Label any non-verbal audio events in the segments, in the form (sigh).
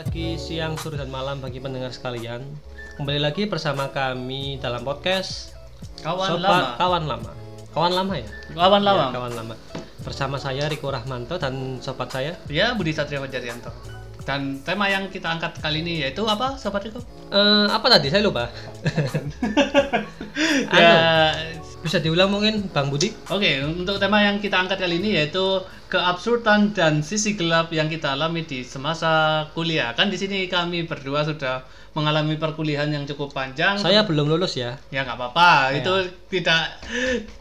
pagi, siang, sore, dan malam bagi pendengar sekalian. Kembali lagi bersama kami dalam podcast Kawan Sobat lama. Kawan Lama. Kawan Lama ya? Kawan lama. Ya, kawan Lama. Bersama saya Riko Rahmanto dan sobat saya. Ya, Budi Satria Fajaryanto. Dan tema yang kita angkat kali ini yaitu apa, Sobat Riko? Eh, apa tadi? Saya lupa. (laughs) ya, Bisa diulang mungkin Bang Budi? oke. Untuk tema yang kita angkat kali ini yaitu keabsurdan dan sisi gelap yang kita alami di semasa kuliah. Kan di sini kami berdua sudah mengalami perkuliahan yang cukup panjang. Saya belum lulus ya. Ya nggak apa-apa, itu tidak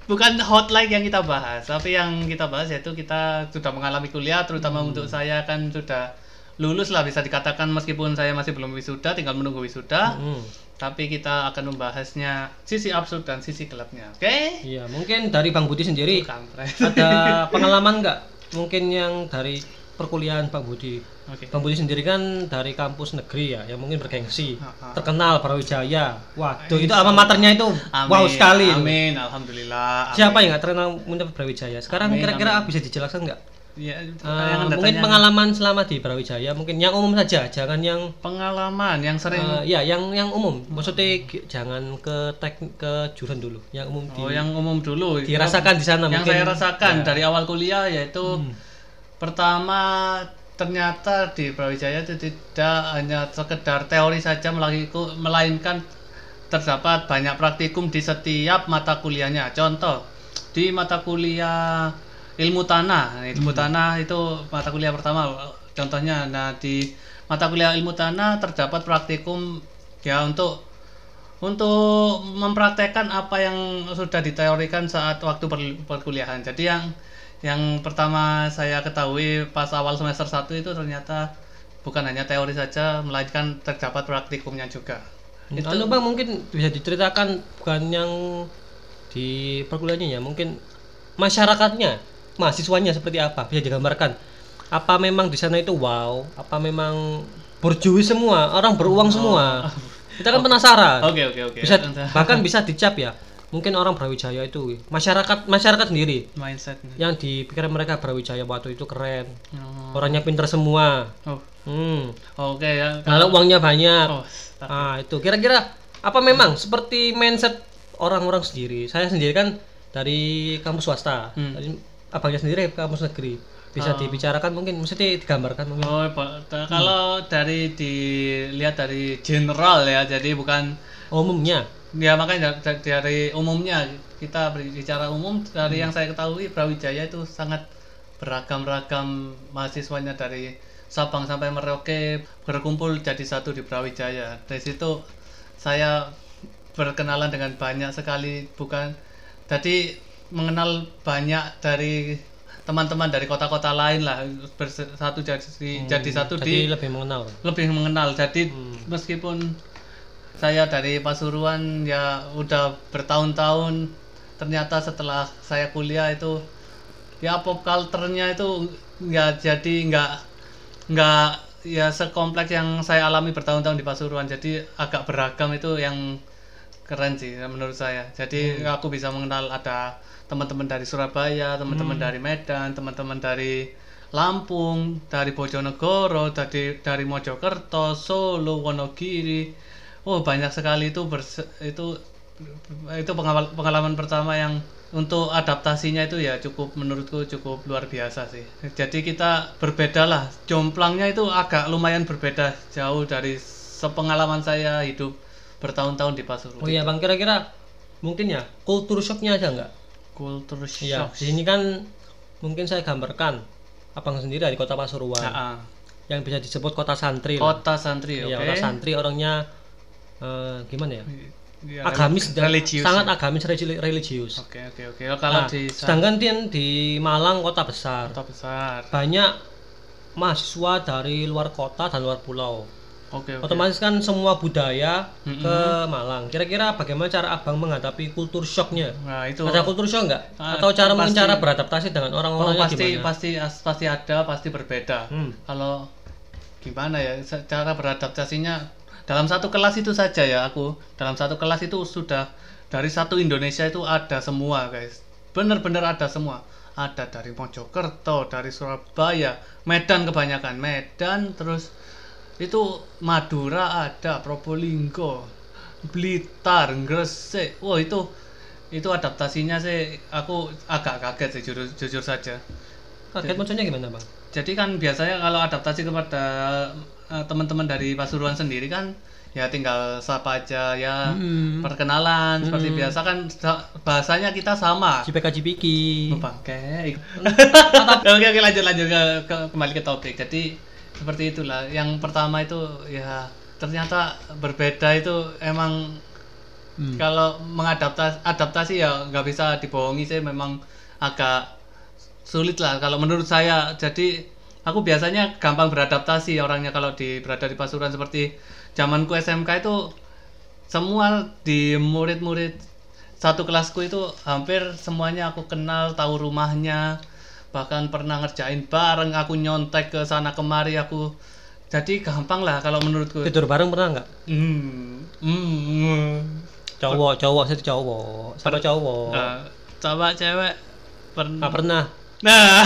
bukan hotline yang kita bahas, tapi yang kita bahas yaitu kita sudah mengalami kuliah, terutama untuk saya kan sudah lulus lah bisa dikatakan meskipun saya masih belum wisuda, tinggal menunggu wisuda, Hmm. Tapi kita akan membahasnya sisi absurd dan sisi gelapnya, oke? Iya, mungkin dari Bang Budi sendiri ada (laughs) pengalaman nggak? Mungkin yang dari perkuliahan Bang Budi. Oke. Bang Budi sendiri kan dari kampus negeri ya, yang mungkin bergengsi, Ha-ha. terkenal Brawijaya. Waduh, itu alma maternya itu Amin, wow sekali. Amin, alhamdulillah. amin. Siapa yang nggak terkenal punya Brawijaya? Sekarang kira-kira bisa dijelaskan nggak? Ya, Anda mungkin pengalaman selama di Brawijaya, mungkin yang umum saja, jangan yang pengalaman yang sering eh, ya yang yang umum. Maksudnya jangan ke tek ke jurusan dulu, yang umum di, Oh, yang umum dulu. dirasakan di sana yang mungkin. saya rasakan Ya. dari awal kuliah yaitu Hmm. pertama ternyata di Brawijaya itu tidak hanya sekedar teori saja melainkan terdapat banyak praktikum di setiap mata kuliahnya. Contoh di mata kuliah ilmu tanah, Nah, ilmu tanah itu mata kuliah pertama. Contohnya, nah di mata kuliah ilmu tanah terdapat praktikum ya untuk untuk mempraktekkan apa yang sudah diteorikan saat waktu per- perkuliahan. Jadi yang yang pertama saya ketahui pas awal semester 1 itu ternyata bukan hanya teori saja melainkan terdapat praktikumnya juga. Itu anu Bang mungkin bisa diceritakan bukan yang di perkuliahannya ya, mungkin masyarakatnya, mahasiswanya seperti apa bisa digambarkan. Apa memang di sana itu wow, apa memang berjuwi semua, orang beruang semua. Kita kan penasaran. Oke oke oke. Bisa bahkan bisa dicap ya. Mungkin orang Brawijaya itu masyarakat masyarakat sendiri mindset. yang di pikiran mereka Brawijaya waktu itu keren. Oh. Orangnya pinter semua. Oh, Hmm. Oke ya. Kalau uangnya banyak. Oh, Ah, itu kira-kira apa memang seperti mindset orang-orang sendiri? Saya sendiri kan dari kampus swasta. Hmm. Abangnya sendiri kampus negeri. Bisa dibicarakan mungkin mesti digambarkan mungkin. Oh, kalau dari dilihat dari general ya, jadi bukan Umumnya. ya makanya da- dari umumnya kita berbicara umum dari yang saya ketahui Brawijaya itu sangat beragam-ragam mahasiswanya dari Sabang sampai Merauke berkumpul jadi satu di Brawijaya. Dari situ saya berkenalan dengan banyak sekali bukan jadi mengenal banyak dari teman-teman dari kota-kota lain lah bersatu jadi jadi satu di lebih mengenal. lebih mengenal. Jadi meskipun saya dari Pasuruan ya udah bertahun-tahun ternyata setelah saya kuliah itu ya pop culture-nya itu nggak jadi nggak nggak ya sekompleks yang saya alami bertahun-tahun di Pasuruan. Jadi agak beragam itu yang keren sih menurut saya. Jadi aku bisa mengenal ada teman-teman dari Surabaya teman-teman dari Medan teman-teman dari Lampung dari Bojonegoro dari dari Mojokerto Solo Wonogiri. Oh banyak sekali itu berse- itu itu pengalaman pengalaman pertama yang untuk adaptasinya itu ya cukup menurutku cukup luar biasa sih. Jadi kita berbeda lah. Jomplangnya itu agak lumayan berbeda jauh dari sepengalaman saya hidup bertahun-tahun di Pasuruan. Oh iya Bang, kira-kira mungkin ya kultur shocknya ada nggak? Kultur Iya, shock di sini kan mungkin saya gambarkan Abang sendiri dari kota Pasuruan Ah, ah. yang bisa disebut kota santri lah. kota santri oke Iya, kota santri orangnya eh, gimana ya? Ya, agamis dan religius sangat agamis religi- religius. oke oke oke kalau Nah, di sedangkan di, di Malang kota besar kota besar banyak mahasiswa dari luar kota dan luar pulau. Oke oke Otomatis kan semua budaya ke Malang. Kira-kira bagaimana cara abang menghadapi kultur shocknya? nah itu Ada kultur shock nggak? Ah, Atau cara pasti. cara beradaptasi dengan Oh, orang-orangnya pasti gimana? pasti as- pasti ada pasti berbeda Hmm. kalau gimana ya cara beradaptasinya dalam satu kelas itu saja ya aku dalam satu kelas itu sudah dari satu Indonesia itu ada semua guys bener-bener ada semua ada dari Mojokerto dari Surabaya Medan kebanyakan Medan terus itu Madura ada Probolinggo Blitar Gresik wah itu itu adaptasinya sih aku agak kaget sih jujur, jujur saja Kaget maksudnya gimana, Bang? jadi kan biasanya kalau adaptasi kepada eh, teman-teman dari Pasuruan sendiri kan ya tinggal sapa aja ya Hmm. perkenalan seperti biasa kan sa- bahasanya kita sama JPK Jipiki. bangke (laughs) oke oke lanjut lanjut ke, ke- kembali ke topik jadi seperti itulah. Yang pertama itu ya ternyata berbeda itu emang Hmm. kalau mengadaptasi adaptasi ya nggak bisa dibohongi sih memang agak sulit lah. Kalau menurut saya jadi aku biasanya gampang beradaptasi orangnya kalau di berada di Pasuruan. Seperti zamanku SMK itu semua di murid-murid satu kelasku itu hampir semuanya aku kenal tahu rumahnya bahkan pernah ngerjain bareng aku nyontek ke sana kemari aku jadi gampang lah kalau menurutku Tidur bareng pernah nggak? hmm, hmm. Cowok, cowok, saya cowok. Sama cowok. Nah, coba cewek pernah Ah, pernah. Nah,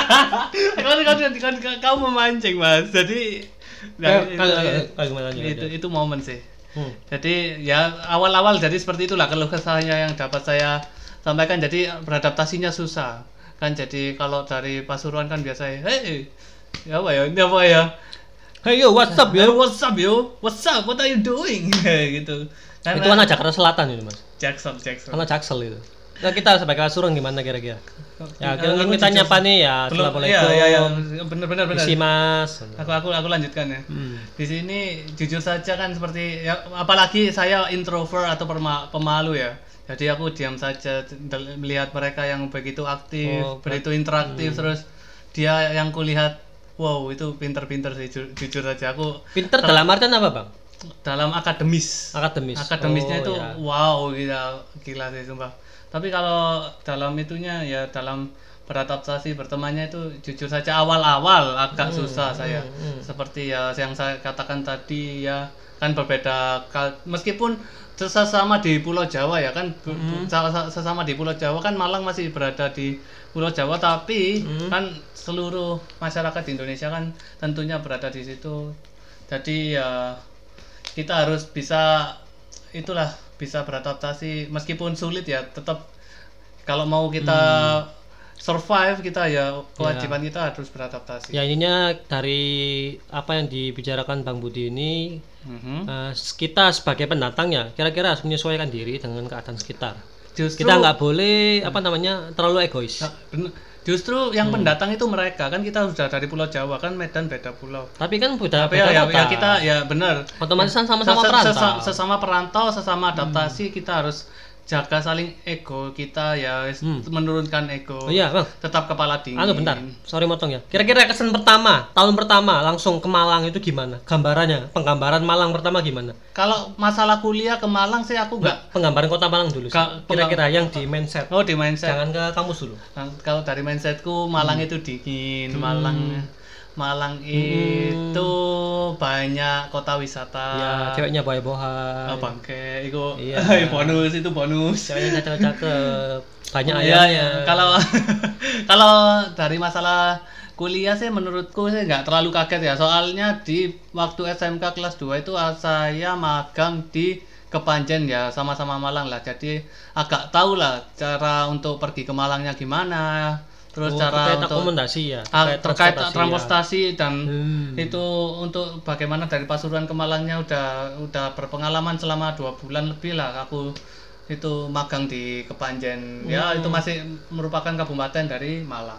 (laughs) kan, kan, kan, kan, kamu memancing mas. Jadi, nah, Eh, kan- kan- kan gimana, gimana, itu, itu momen sih. Hmm. Jadi ya awal-awal jadi seperti itulah kalau kesahnya yang dapat saya sampaikan. Jadi beradaptasinya susah kan. Jadi kalau dari Pasuruan kan biasanya, hey, ya apa ya, ini apa ya? Hey yo, what's up Yo, what's up yo? What's up? What are you doing? (laughs) gitu. Karena Itu anak Jakarta Selatan itu, Mas. Jackson, Jackson. Anak Jaksel itu. Nah, kita sebagai Asuran gimana kira-kira? Ya, Aku kita, kita nyapa nih ya. Belum, Assalamualaikum. iya, iya, iya. Bener, bener, bener. Isi Mas. Aku aku aku lanjutkan ya. Hmm. Di sini jujur saja kan seperti ya apalagi saya introvert atau pemalu ya. Jadi aku diam saja melihat mereka yang begitu aktif, Oh, begitu interaktif terus dia yang kulihat wow itu pinter-pinter sih ju- jujur saja aku Pinter dalam artian apa, Bang? dalam akademis. Akademis. Akademisnya Oh, itu ya. wow gila gila sih sumpah. Tapi kalau dalam itunya ya dalam beradaptasi bertemannya itu jujur saja awal-awal agak susah saya. hmm. Seperti ya yang saya katakan tadi ya kan berbeda meskipun sesama di Pulau Jawa ya kan? Sa- sesama di Pulau Jawa kan Malang masih berada di Pulau Jawa tapi kan seluruh masyarakat di Indonesia kan tentunya berada di situ. Jadi ya kita harus bisa itulah bisa beradaptasi. Meskipun sulit ya tetap kalau mau kita survive kita ya kewajiban kita harus beradaptasi. Ya ininya dari apa yang dibicarakan Bang Budi ini Mhm. eh, kita sebagai pendatang ya kira-kira harus menyesuaikan diri dengan keadaan sekitar. Justru Kita nggak boleh apa namanya terlalu egois. Nah, bener. Justru yang pendatang itu mereka kan kita sudah dari Pulau Jawa kan Medan beda pulau. Tapi kan beda Tapi beda ya, ya, kota. ya kita ya benar. otomatis kan sama-sama Sesa- perantau. sesa- sesama perantau, sesama adaptasi kita harus jaga saling ego kita ya Hmm. menurunkan ego. Oh iya, Bang. Tetap kepala dingin. Anu bentar, sorry motong ya. Kira-kira kesan pertama, tahun pertama langsung ke Malang itu gimana? Gambarannya, penggambaran Malang pertama gimana? Kalau masalah kuliah ke Malang sih aku nggak. Penggambaran kota Malang dulu Kira-kira yang di mindset. Oh di mindset. Jangan ke kampus dulu. Nah, kalau dari mindsetku Malang Hmm. itu dingin, Malang Malang itu banyak kota wisata. Ya, ceweknya boy-boy. Oh, bangke, (laughs) itu Iya. bonus itu bonus. Ceweknya cakep-cakep. (laughs) Banyak Iya, ayamnya. iya. Kalau (laughs) kalau dari masalah kuliah sih menurutku sih nggak terlalu kaget ya. Soalnya di waktu SMK kelas 2 itu ah, saya magang di Kepanjen ya, sama-sama Malang lah. Jadi agak tahu lah cara untuk pergi ke Malangnya gimana. Terus Oh, cara terkait untuk akomodasi ya. Ah, terkait transportasi ya. dan Hmm. itu untuk bagaimana dari Pasuruan ke Malangnya udah udah berpengalaman selama dua bulan lebih lah aku itu magang di Kepanjen ya Hmm. itu masih merupakan kabupaten dari Malang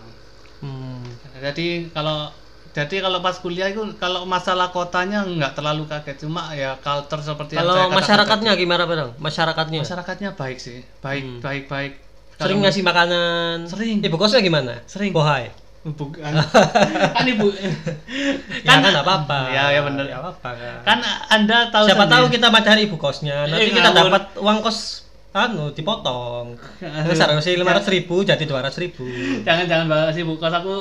Hmm. jadi kalau jadi kalau pas kuliah itu kalau masalah kotanya nggak terlalu kaget cuma ya culture seperti yang saya Kalau katakan masyarakatnya gimana, Bang? Masyarakatnya. masyarakatnya baik sih baik baik baik Sering ngasih makanan. Sering. Ibu kosnya gimana? Sering. Bohai. bukan (laughs) kan ibu Kan, ya kan apa-apa. ya ya bener Ya apa-apa kan. kan anda tahu Siapa sendiri. tahu kita mencari ibu kosnya, nanti Eh, kita ngawur. dapat uang kos anu dipotong. Seharusnya lima ratus ribu jadi dua ratus ribu. jangan jangan bahas ibu kos aku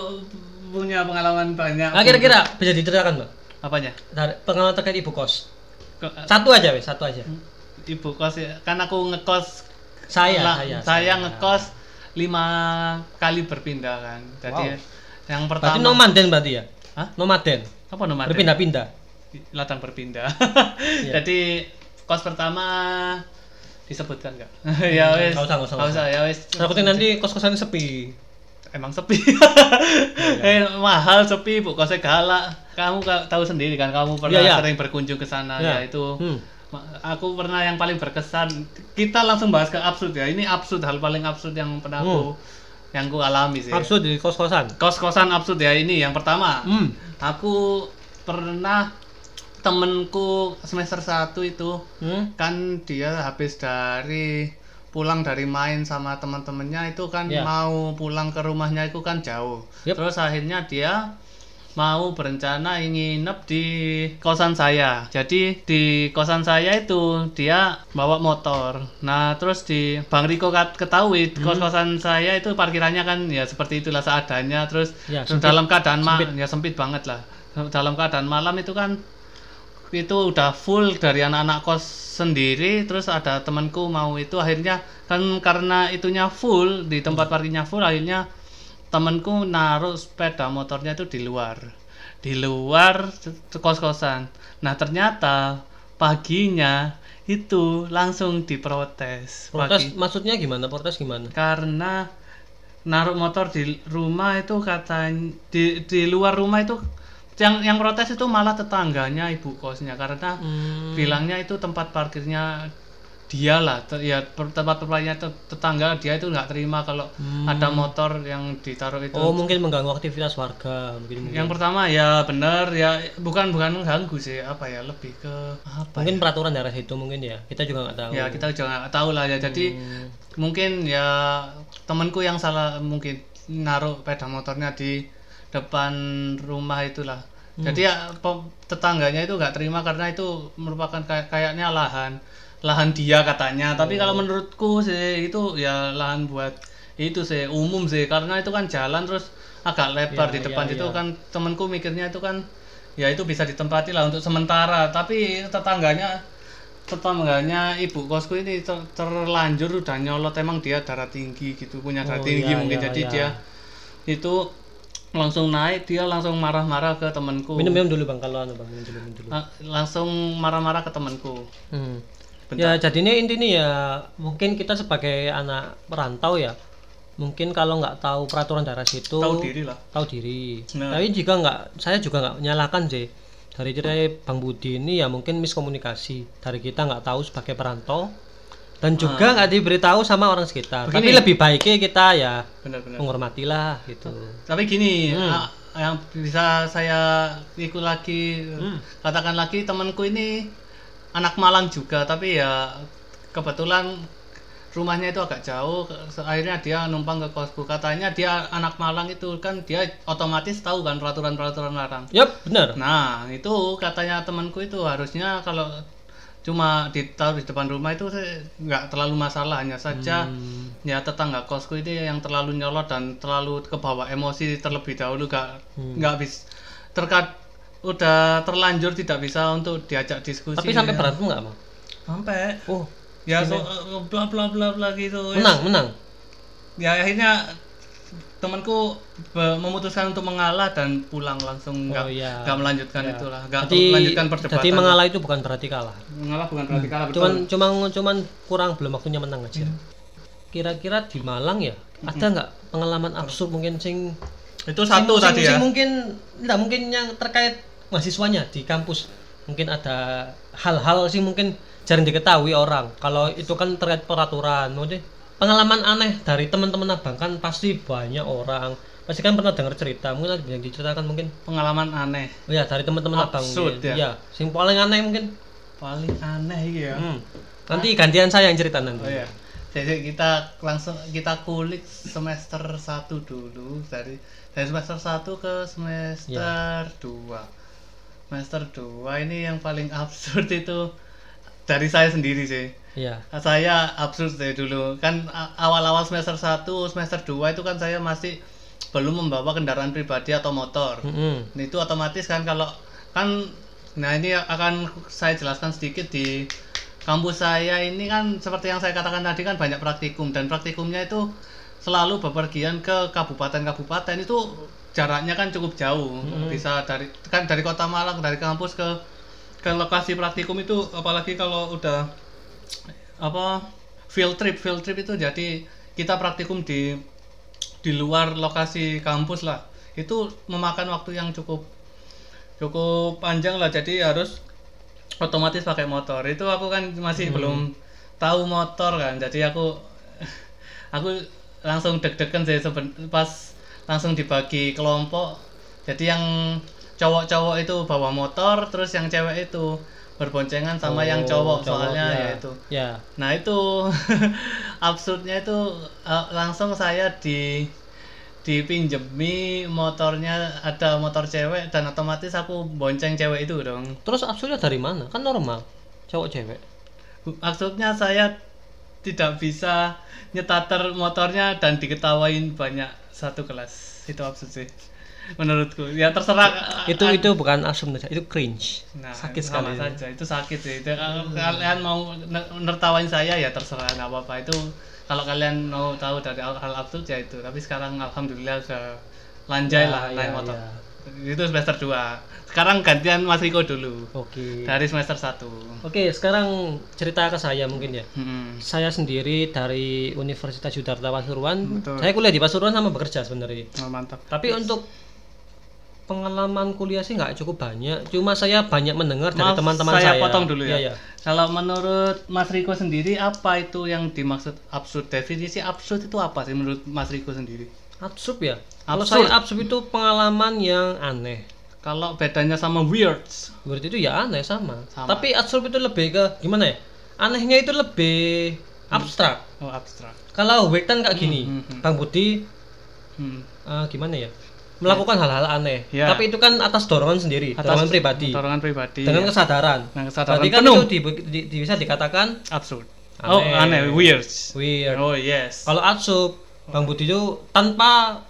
punya pengalaman banyak Nah, kira-kira bisa diceritakan mbak? apanya Dari pengalaman terkait ibu kos. Ke- Satu aja wes, satu aja. ibu kos ya kan aku ngekos Saya, lah, saya, saya ngekos lima kali berpindah kan jadi Wow. yang Berarti pertama nomaden berarti ya? Hah? Nomaden. apa nomor Berpindah-pindah. ladang berpindah. Iya. Jadi kos pertama disebutkan nggak? (laughs) ya wes. nggak usah, nggak usah, usah, ya wes. Takutnya nanti kos-kosan sepi. emang sepi. (laughs) eh, mahal sepi, Bu. Kosnya galak. Kamu ka- tahu sendiri kan, kamu pernah Iya, iya. sering berkunjung ke sana Iya. ya itu. Hmm. Aku pernah yang paling berkesan. Kita langsung bahas ke absurd ya. Ini absurd hal paling absurd yang pernah aku yang ku alami sih. Absurd di kos-kosan. Kos-kosan absurd ya ini yang pertama. Hmm. Aku pernah temenku semester 1 itu Hmm. kan dia habis dari pulang dari main sama teman-temannya itu kan Ya. mau pulang ke rumahnya itu kan jauh. Yep. Terus akhirnya dia mau berencana ingin nginep di kosan saya. Jadi di kosan saya itu dia bawa motor. Nah, terus di Bang Riko ketahui Hmm. kos-kosan saya itu parkirannya kan ya seperti itulah seadanya. Terus Ya, sempit. dalam keadaan ma- Sempit. ya sempit banget lah. Dalam keadaan malam itu kan itu udah full dari anak-anak kos sendiri terus ada temanku mau itu akhirnya kan karena itunya full di tempat parkirnya full akhirnya temanku naruh sepeda motornya itu di luar di luar kos-kosan nah ternyata paginya itu langsung diprotes Protes Pagi- maksudnya gimana? Protes gimana? karena naruh motor di rumah itu katanya di di luar rumah itu yang yang protes itu malah tetangganya ibu kosnya karena Hmm. bilangnya itu tempat parkirnya dia lah te- ya tempat parkirnya te- tetangga dia itu nggak terima kalau Hmm. ada motor yang ditaruh itu Oh, mungkin mengganggu aktivitas warga, mungkin mungkin. yang pertama ya bener ya bukan bukan mengganggu sih apa ya lebih ke apa mungkin peraturan daerah situ mungkin ya. Kita juga nggak tahu. ya kita juga nggak tahu lah ya jadi Hmm. mungkin ya temanku yang salah mungkin naruh sepeda motornya di depan rumah itulah jadi ya tetangganya itu nggak terima karena itu merupakan kayak kayaknya lahan lahan dia katanya. Tapi kalau menurutku sih itu ya lahan buat itu sih umum sih. Karena itu kan jalan terus agak lebar Ya, di depan ya, itu ya. kan. Temanku mikirnya itu kan ya itu bisa ditempati lah untuk sementara. Tapi tetangganya tetangganya ibu kosku ini ter- terlanjur udah nyolot. Emang dia darah tinggi gitu punya darah Oh, tinggi iya, mungkin. iya, jadi iya. dia itu langsung naik dia langsung marah-marah ke temanku. Minum minum dulu Bang. Kalau anu Bang, minum dulu, minum dulu. La- langsung marah-marah ke temanku. Hmm. Bentar. Ya jadinya intinya ya mungkin kita sebagai anak perantau ya mungkin kalau nggak tahu peraturan daerah situ tahu diri lah tahu diri. Nah. Tapi jika nggak, saya juga nggak menyalahkan sih dari cerai Bang Budi ini ya mungkin miskomunikasi dari kita nggak tahu sebagai perantau dan juga nggak diberitahu sama orang sekitar. Tapi Ah. Begini. lebih baiknya kita ya benar-benar menghormatilah gitu. tapi gini Hmm. ah, yang bisa saya ikut lagi Hmm. katakan lagi temanku ini anak Malang juga tapi ya kebetulan rumahnya itu agak jauh akhirnya dia numpang ke kosku katanya dia anak Malang itu kan dia otomatis tahu kan peraturan-peraturan larang Yap, benar. nah itu katanya temanku itu harusnya kalau cuma ditaruh di depan rumah itu nggak terlalu masalah hanya saja Hmm. ya tetangga kosku ini yang terlalu nyolot dan terlalu kebawa emosi terlebih dahulu gak Hmm. nggak bis terkad udah terlanjur tidak bisa untuk diajak diskusi Tapi sampai ya. berantem nggak, Bang? sampai Oh, ya so, eh, bla bla bla bla gitu menang, menang. ya akhirnya temanku memutuskan untuk mengalah dan pulang langsung nggak Oh, iya. nggak melanjutkan Ya. itulah nggak melanjutkan perdebatan jadi mengalah itu bukan berarti kalah. mengalah bukan berarti kalah betul Cuman cuman cuman kurang belum waktunya menang aja. Kira-kira di Malang ya ada nggak pengalaman absurd mungkin sing itu satu sing- tadi sing ya mungkin enggak mungkin yang terkait mahasiswanya di kampus. Mungkin ada hal-hal sih mungkin jarang diketahui orang. Kalau itu kan terkait peraturan, maksudnya pengalaman aneh dari teman-teman abang kan pasti banyak orang pasti kan pernah dengar cerita mungkin ada yang diceritakan mungkin pengalaman aneh oh ya dari teman-teman abang mungkin. ya? Iya, sing paling aneh mungkin paling aneh ya Hmm. Nanti gantian saya yang cerita nanti. Oh ya. Jadi kita langsung kita kulik semester 1 dulu dari dari semester 1 ke semester 2. Semester 2 ini yang paling absurd itu dari saya sendiri sih. Iya. Saya absurd sih dulu. Kan awal-awal semester 1, semester 2 itu kan saya masih belum membawa kendaraan pribadi atau motor. Mm-mm. Nah, itu otomatis kan kalau kan nah ini akan saya jelaskan sedikit di kampus saya ini kan seperti yang saya katakan tadi kan banyak praktikum dan praktikumnya itu selalu bepergian ke kabupaten-kabupaten itu jaraknya kan cukup jauh. Bisa dari kan dari kota Malang dari kampus ke ke lokasi praktikum itu apalagi kalau udah apa field trip. Field trip itu jadi kita praktikum di di luar lokasi kampus lah. Itu memakan waktu yang cukup cukup panjang lah. Jadi harus otomatis pakai motor. Itu aku kan masih belum tahu motor kan. Jadi aku (laughs) aku langsung deg-degan sih pas langsung dibagi kelompok jadi yang cowok-cowok itu bawa motor terus yang cewek itu berboncengan sama yang Oh, cowok, cowok, soalnya ya. ya itu Ya. nah itu (laughs) absurdnya itu eh, langsung saya di dipinjemi motornya ada motor cewek dan otomatis aku bonceng cewek itu dong Terus absurdnya dari mana? Kan normal. Cowok cewek. maksudnya saya tidak bisa nyetater motornya dan diketawain banyak satu kelas. Itu absurd sih. Menurutku. Ya terserah. Itu itu bukan absurd itu cringe. Nah, Sakit sama sekali. saja. Itu sakit sih. Itu kalau kalian mau ne- nertawain saya ya terserah. Nggak apa-apa. Itu kalau kalian mau tahu dari hal hal absurd ya itu. Tapi sekarang alhamdulillah sudah lanjai Ya, lah naik ya, motor. ya. itu semester 2 sekarang gantian Mas Riko dulu Oke. dari semester 1 Oke, sekarang cerita ke saya mungkin ya. Hmm. Saya sendiri dari Universitas Yudharta Pasuruan. Betul. Saya kuliah di Pasuruan sama bekerja sebenarnya. Oh, mantap Tapi untuk pengalaman kuliah sih nggak cukup banyak. Cuma saya banyak mendengar dari Maaf, teman-teman saya saya. potong dulu ya. Iya, iya. Kalau menurut Mas Riko sendiri apa itu yang dimaksud absurd? Definisi absurd itu apa sih menurut Mas Riko sendiri? Absurd ya. Kalau saya absurd itu pengalaman yang aneh. Kalau bedanya sama weirds, Berarti itu ya aneh sama. Sama. Tapi absurd itu lebih ke gimana ya? Anehnya itu lebih abstrak. oh abstrak. Kalau weird kan kayak gini, Hmm, hmm, hmm. Bang Budi Hmm. eh, gimana ya? Melakukan hal-hal aneh. Ya. Tapi itu kan atas dorongan sendiri, dorongan pribadi. Dorongan pribadi. Dengan ya. kesadaran. Dengan kesadaran Berarti kan penuh. itu di, di- di- bisa dikatakan absurd. Aneh. Oh, aneh, weirds. weird. Oh, yes. Kalau absurd, Bang Budi itu tanpa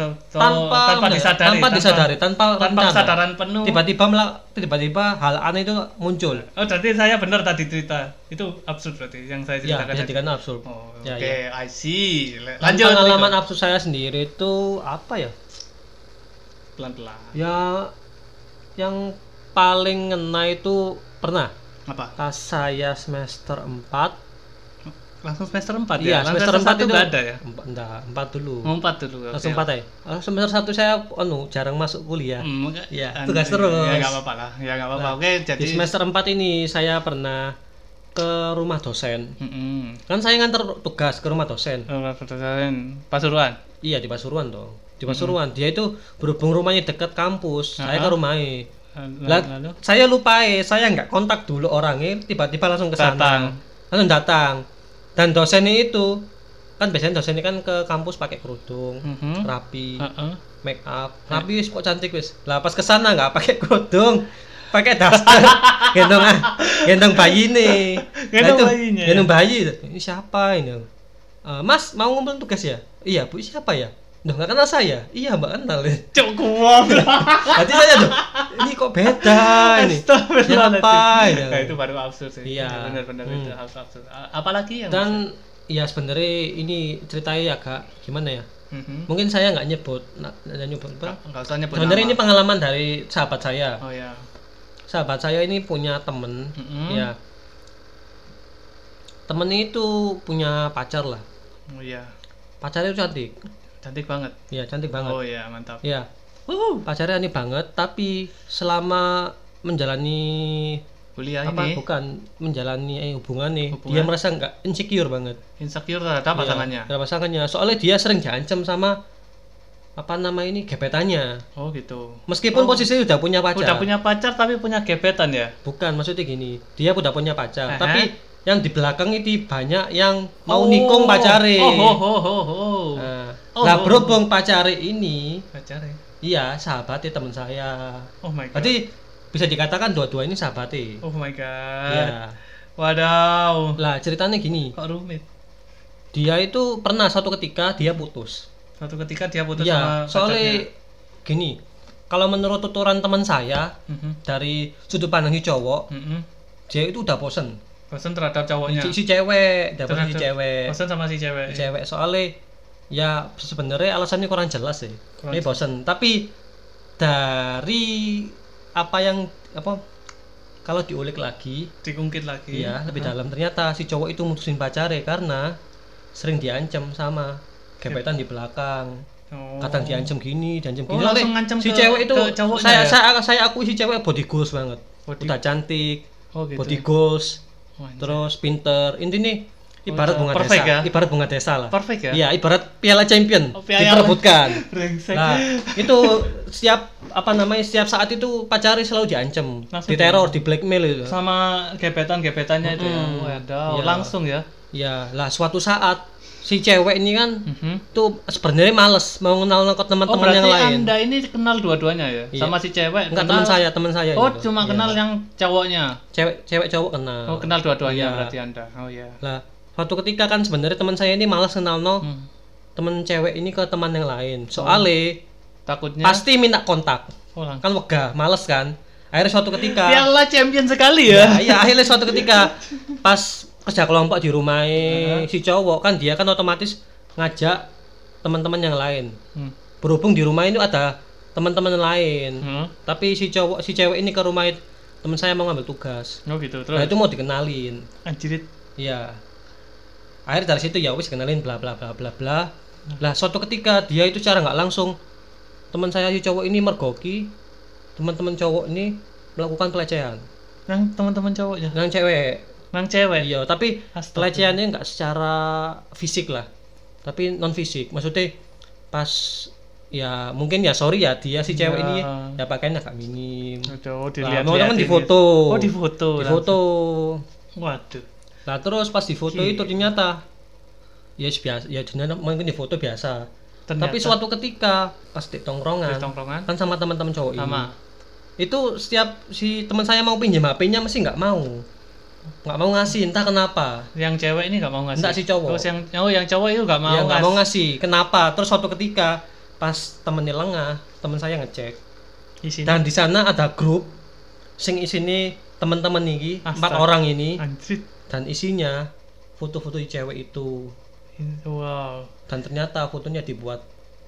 So- so, tanpa tanpa disadari, tanpa disadari, tanpa, tanpa kesadaran penuh. Tiba-tiba tiba-tiba hal aneh itu muncul. Oh, berarti saya benar tadi cerita. Itu absurd berarti yang saya Ya, ceritakan. tadi. dijadikan absurd. Oh, Ya, Oke, ya. I see. Lanjut. pengalaman absurd saya sendiri itu apa ya? pelan-pelan. Ya yang paling ngena itu pernah Apa? pas saya semester 4 Langsung semester 4 Iya, ya? semester 4 satu itu nggak ada ya? Empat, enggak, 4 dulu. Oh, 4 dulu. oke. Langsung 4 ya. Ah, Semester 1 saya anu jarang masuk kuliah. Hmm, enggak- Iya, anu, tugas terus. Ya enggak apa-apa lah. Ya enggak apa-apa. Nah, Oke, jadi Di semester 4 ini saya pernah ke rumah dosen. Mm-mm. Kan saya nganter tugas ke rumah dosen. Oh, Pasuruan. Pasuruan. Iya di Pasuruan dong. Di Pasuruan. Dia itu berhubung rumahnya dekat kampus. Saya ke rumahnya. Lah, Lalu saya lupa eh, saya nggak kontak dulu orangnya, tiba-tiba langsung ke sana. Datang. Langsung datang. Dan dosennya itu kan biasanya dosennya kan ke kampus pakai kerudung, Mhm. rapi, Heeh. make up, rapi wis kok cantik wis. Lah pas ke sana nggak pakai kerudung, pakai daster, (laughs) gendong ah, gendong bayi nih. (laughs) Gendong bayinya ya? Gendong bayi. Ini siapa ini? "Eh, mas mau ngumpulin tugas ya? Iya bu siapa ya? Duh nggak kenal saya? Iya mbak kenal ya. Cukup. Berarti saya tuh, ini kok beda ini? Siapa ini? Nah, itu baru absurd sih. Iya. Benar-benar Hmm. itu absurd. Apalagi yang Dan ya sebenarnya ini ceritanya agak gimana ya? Mhm. Mungkin saya nggak nyebut, nggak nyebut apa? Usah nyebut Sebenarnya ini pengalaman dari sahabat saya. Oh ya. Sahabat saya ini punya temen, Mhm. ya. Temennya itu punya pacar lah. Oh iya. Pacarnya itu cantik, Cantik banget. ya cantik banget. Oh iya, mantap. Ya, pacarnya aneh banget. Tapi selama menjalani Kuliah apa ini bukan menjalani eh, hubungan nih, Hubungan. dia merasa nggak insecure banget. insecure terhadap Iya, pasangannya. terhadap pasangannya. Soalnya dia sering diancam sama apa nama ini gebetannya. Oh gitu. Meskipun posisinya udah punya pacar. Udah punya pacar tapi punya gebetan ya? Bukan, maksudnya gini, dia udah punya pacar, Aha. tapi yang di belakang itu banyak yang mau Oh. nikung pacare. Oh, oh, oh, oh, oh. Nah, Oh, lah oh. berhubung pacare ini, Pacare. iya sahabatnya teman saya. Oh my god. Berarti bisa dikatakan dua-dua ini sahabatnya. Oh my god. Iya. Wadaw. Lah ceritanya gini, Kok rumit? dia itu pernah suatu ketika dia putus. Suatu ketika dia putus Iya, sama soalnya pacarnya. gini, kalau menurut tuturan teman saya Mhm. dari sudut pandang si cowok, Mhm. dia itu udah bosen. Bosan terhadap cowoknya. Si, si cewek, bosen si cewek. Bosan sama si cewek. Si cewek soalnya ya sebenarnya alasannya kurang jelas sih. Kurang Ini bosen, tapi dari apa yang apa kalau diulik lagi Dikungkit lagi. Iya, lebih dalam ternyata si cowok itu mutusin pacare karena sering diancam sama gebetan di belakang. Oh. Kadang diancam gini, diancam Oh, gini. langsung ngancam si ke- cewek itu ke cowoknya saya ya? saya saya akui si cewek body goals banget. Body- Udah cantik, Oh gitu. body goals, Wah, anjir. terus pinter. Intinya ibarat bunga perfect desa, ya? ibarat bunga desa lah. Perfect ya? Iya, ibarat piala champion Oh, piala- diperebutkan. (laughs) Nah, itu setiap apa namanya setiap saat itu pacari selalu diancam, diteror, di blackmail itu. sama gebetan-gebetannya itu ya. Mm-mm. Waduh, Iya. langsung ya. Ya, lah suatu saat si cewek ini kan Mhm. tuh sebenarnya males mau kenal ke Oh, teman-teman berarti yang lain. Anda ini kenal dua-duanya ya? Iya. Sama si cewek? Enggak kenal- teman saya, teman saya. Oh, itu. cuma Iya. kenal yang cowoknya. cewek cewek cowok kenal. Oh, kenal dua-duanya Iya. berarti Anda. Oh iya. Lah, suatu ketika kan sebenarnya teman saya ini malas kenal no Hmm. teman cewek ini ke teman yang lain. Soalnya Takutnya pasti minta kontak. Oh, langsung. Kan wegah, males kan. Akhirnya suatu ketika Piala champion sekali ya. Ya, iya akhirnya suatu ketika (laughs) pas kerja kelompok di rumah si cowok kan dia kan otomatis ngajak teman-teman yang lain. Hmm. Berhubung di rumah itu ada teman-teman lain. Hmm. Tapi si cowok si cewek ini ke rumah teman saya mau ngambil tugas. Oh gitu. Nah, Terus itu mau dikenalin. anjirit. Iya. Akhirnya dari situ ya wis kenalin bla bla bla bla bla. Lah suatu ketika dia itu cara nggak langsung teman saya si cowok ini mergoki teman-teman cowok ini melakukan pelecehan. Yang teman-teman cowoknya. Yang cewek Yang cewek. Iya, tapi Astaga. pelecehannya nggak secara fisik lah, tapi non fisik. Maksudnya pas ya mungkin ya sorry ya dia si cewek Ya. ini ya pakainya agak minim. Aduh, Nah, dilihat mau kan di foto. Oh, di foto. Di foto. Waduh. Nah terus pas di foto itu ternyata ya biasa, ya ternyata mungkin di foto biasa. Ternyata Tapi suatu ketika pas di di tongkrongan tongkrongan kan sama teman-teman cowok sama. ini, itu setiap si teman saya mau pinjam HP-nya mesti nggak mau, nggak mau ngasih entah kenapa. Yang cewek ini nggak mau ngasih. Enggak, si cowok. Terus yang oh yang cowok itu nggak mau ya ngasih. mau ngasih kenapa terus suatu ketika pas temennya lengah teman saya ngecek Isinya. dan di sana ada grup sing isini teman-teman ini empat orang ini Anjrit. Dan isinya foto-foto di cewek itu Wow. dan ternyata fotonya dibuat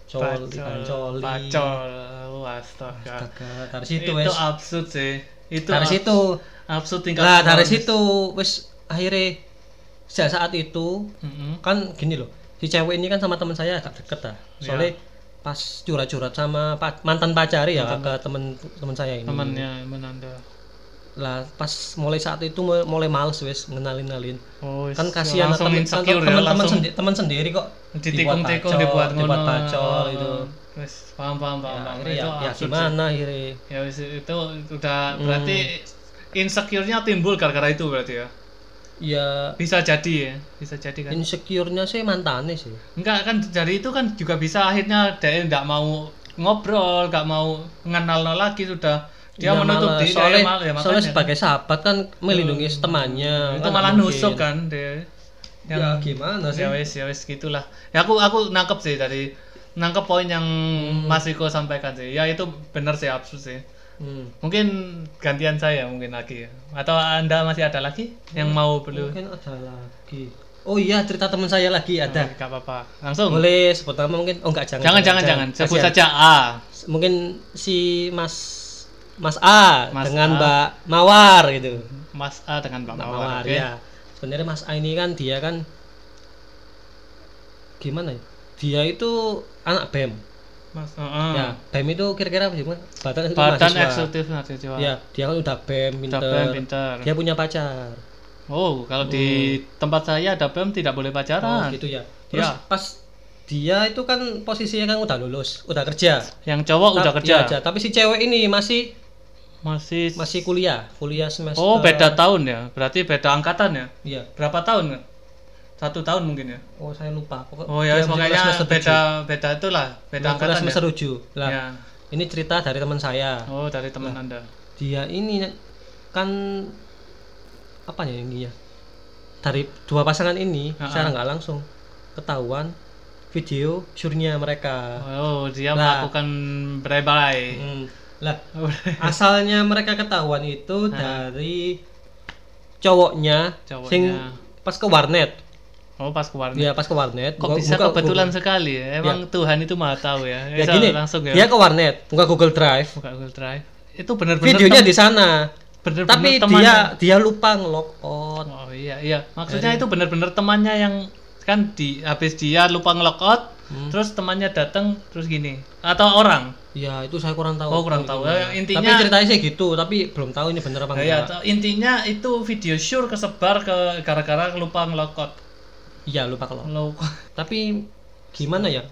coli Pacol. coli Pacol. Astaga. Astaga, dari situ itu wes absurd sih. Itu dari ab- situ absurd tingkat lah dari situ wes akhirnya sejak saat itu Mm-mm. kan gini loh si cewek ini kan sama teman saya agak deket lah Ya. soalnya pas curhat-curhat sama pa- mantan pacari ya ke temen temen saya ini temannya menanda. Lah pas mulai saat itu mulai, males wes ngenalin ngenalin Oh, kan kasihan insecure ya, langsung sendi- temen sendiri kok ditikung-tikung pacol, dibuat dibuat pacol itu Wes, paham paham paham. ya, paham. ya, Itu ya gimana akhirnya. Ya wes, itu udah Hmm. berarti insecure-nya timbul gara-gara itu berarti ya. ya Bisa jadi ya, bisa jadi kan. insecure-nya sih mantannya sih Enggak kan dari itu kan juga bisa akhirnya dia enggak mau ngobrol, enggak mau mengenal lagi sudah dia Ya, menutup malah. diri soalnya, ya, mal- ya, soalnya sebagai sahabat kan melindungi temannya itu kan malah nusuk kan dia. ya gimana sih? ya wes ya wes gitulah. Ya aku aku nangkep sih dari nangkep poin yang Hmm. Mas Riko sampaikan sih. Ya itu benar sih absurd sih. Hmm. mungkin gantian saya mungkin lagi ya. Atau anda masih ada lagi yang mau perlu mungkin ada lagi. Oh iya cerita teman saya lagi ada. Gak apa-apa. Langsung? Boleh sebut nama mungkin. Oh enggak jangan jangan jangan. jangan. Sebut Kasihan. saja A. Mungkin si Mas Mas A Mas dengan A. Mbak Mawar gitu. Mas A dengan Bang Mbak Mawar Mawar oke? ya sebenarnya Mas A ini kan dia kan gimana ya? Dia itu anak BEM Mas uh, ya BEM itu kira-kira apa sih Mas? badan itu badan eksekutif mahasiswa. Ya dia kan udah BEM Udah pinter. BEM, pinter. Dia punya pacar. Oh kalau di tempat saya ada BEM tidak boleh oh pacaran gitu ya. Terus Ya. pas dia itu kan posisinya kan udah lulus udah kerja. Yang cowok udah Ta- kerja. iya, aja. tapi si cewek ini masih masih masih kuliah kuliah semester oh beda tahun ya berarti beda angkatan ya iya berapa tahun nggak? satu tahun mungkin ya oh saya lupa Pokok- oh ya semester tujuh. beda beda itulah beda angkatan semester ya. tujuh. lah ya ini cerita dari teman saya oh dari teman anda dia ini kan apa ya ini ya dari dua pasangan ini Ha-ha. secara nggak langsung ketahuan video surnya mereka oh dia Lah. melakukan bye-bye Hmm. Lah (laughs) asalnya mereka ketahuan itu dari cowoknya, Cowoknya. sing pas ke warnet. Oh pas ke warnet. Dia pas ke warnet. Kok buka- bisa buka- kebetulan buka- sekali ya? Emang Tuhan itu maha tahu ya? Ya gini langsung ya? dia ke warnet buka Google Drive. Buka Google Drive. Itu benar-benar videonya di sana. bener-bener tapi temannya. dia dia lupa nge-log out. Oh iya iya, maksudnya itu bener-bener temannya yang kan di habis dia lupa nge out, Hmm. terus temannya datang terus gini. Atau orang. Ya itu saya kurang tahu. Oh, kurang tahu. Eh, intinya- tapi ceritanya sih gitu tapi belum tahu ini bener apa Nah, ya, enggak. atau intinya itu video sure kesebar ke gara-gara lupa nge out. iya lupa kalau Lo tapi gimana ya?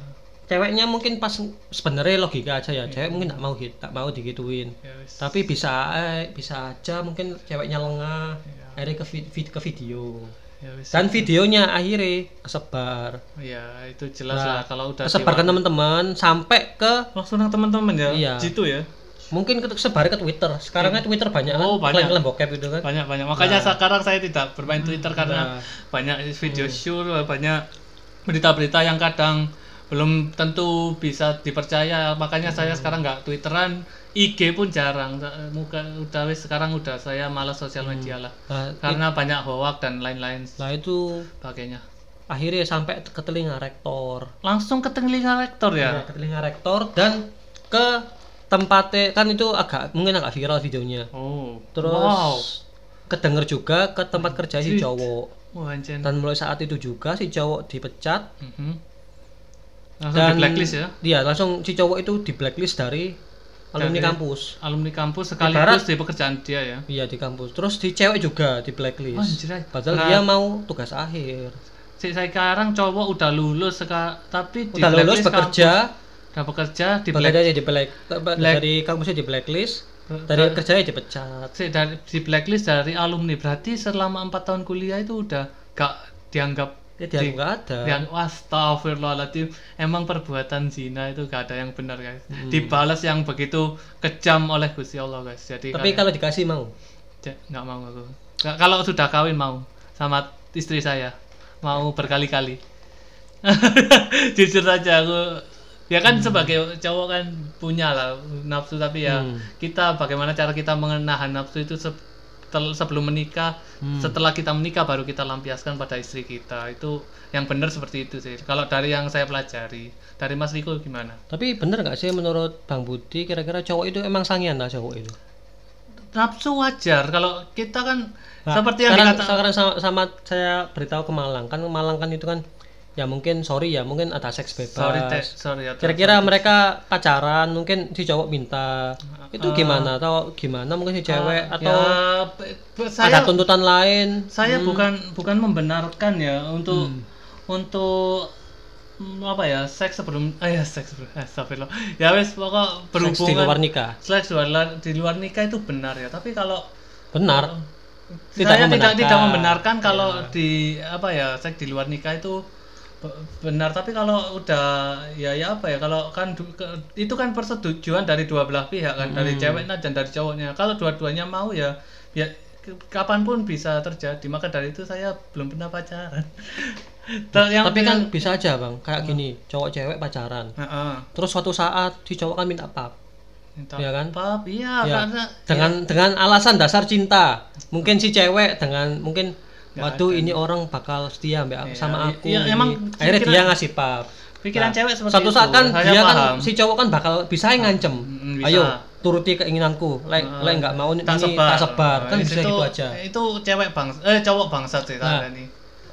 Ceweknya mungkin pas sebenarnya logika aja ya. Cewek mungkin tak mau tak mau digituin. Ya tapi bisa eh, bisa aja mungkin ceweknya lengah Iya. akhirnya ke, vid- ke video Ya wis. dan videonya akhirnya kesebar Ya itu jelas Nah, lah kalau udah kesebar ke teman-teman sampai ke langsung nang teman-teman ya. Iya. Gitu ya. mungkin ke sebar ke Twitter sekarang kan Twitter banyak Oh, kan banyak. klaim bokep itu kan banyak banyak makanya sekarang saya tidak bermain Twitter Nah. karena banyak video sure banyak berita-berita yang kadang belum tentu bisa dipercaya makanya saya sekarang nggak twitteran IG pun jarang muka udah wis sekarang udah saya malas sosial media lah. Nah, karena banyak hoax dan lain-lain nah itu sebagainya. akhirnya sampai ke telinga rektor. Langsung ke telinga rektor ya. ya ke telinga rektor dan ke tempatnya kan itu agak mungkin agak viral videonya. Oh terus wow. kedenger juga ke tempat kerja si cowok anjir dan mulai saat itu juga si cowok dipecat. Mhm. langsung dan di blacklist ya? iya langsung si cowok itu di blacklist dari alumni Dari- kampus. alumni kampus sekaligus Ibarat- di pekerjaan dia ya? Iya di kampus. Terus di cewek juga di Oh, blacklist anjir. padahal Berat. dia mau tugas akhir. Si sekarang cowok udah lulus seka, tapi di udah lulus bekerja. kampus. udah bekerja di black, bekerja di black, Black- dari kampusnya di blacklist dari kerjanya dipecat. si, dari di blacklist dari alumni. Berarti selama empat tahun kuliah itu udah gak dianggap dia di- nggak ada. yang astagfirullahaladzim emang perbuatan zina itu gak ada yang benar guys. Hmm. dibalas yang begitu kejam oleh Gusti Allah guys. Jadi tapi kalau dikasih mau? Nggak mau aku. Nggak- kalau sudah kawin mau. Sama istri saya. Mau berkali-kali. (laughs) Jujur saja aku ya kan sebagai cowok kan punya lah nafsu tapi ya Hmm. kita bagaimana cara kita menahan nafsu itu sebelum menikah Hmm. setelah kita menikah baru kita lampiaskan pada istri kita. Itu yang benar seperti itu sih. Kalau dari yang saya pelajari dari Mas Riko gimana? Tapi bener nggak sih menurut Bang Budi kira-kira cowok itu emang sangian lah cowok itu? Nafsu wajar. Kalau kita kan Nah, seperti yang sekarang, dikata sekarang sama, sama saya beritahu ke Malang. Kan Malang kan itu kan ya mungkin sorry ya mungkin ada seks bebas sorry te, sorry ya kira-kira mereka pacaran mungkin si cowok minta itu Ah. gimana atau gimana mungkin si cewek atau ya, be- ada saya tuntutan lain saya bukan bukan membenarkan ya untuk Hmm. untuk mm, apa ya seks sebelum ah (laughs) ya seks sebelum eh, astagfirullah. ya wes pokok seks di luar berhubungan nikah seks di luar, di luar nikah itu benar ya tapi kalau benar Tidak saya tidak membenarkan. tidak membenarkan kalau Ya. di apa ya seks di luar nikah itu benar tapi kalau udah ya ya apa ya kalau kan du- ke- itu kan persetujuan dari dua belah pihak kan dari Hmm. ceweknya dan dari cowoknya. Kalau dua-duanya mau ya ya kapan pun bisa terjadi maka dari itu saya belum pernah pacaran. (laughs) Yang tapi kan bisa aja bang kayak gini cowok cewek pacaran. Heeh. terus suatu saat si cowok kan minta pap. Minta Iya kan? pap, iya Ya, karena dengan dengan alasan dasar cinta. Mungkin si cewek dengan mungkin waduh ini orang bakal setia mbak Iya, sama iya, aku ini." emang akhirnya dia ngasih pap pikiran Nah, cewek seperti suatu itu. saat kan Saya dia kan paham. si cowok kan bakal bisa ngancem Mm, bisa. ayo turuti keinginanku lek Heeh. lek nggak mau ini tak tak sebar, kan Nah, bisa itu, gitu aja itu cewek bang eh cowok bangsat sih Nah, ini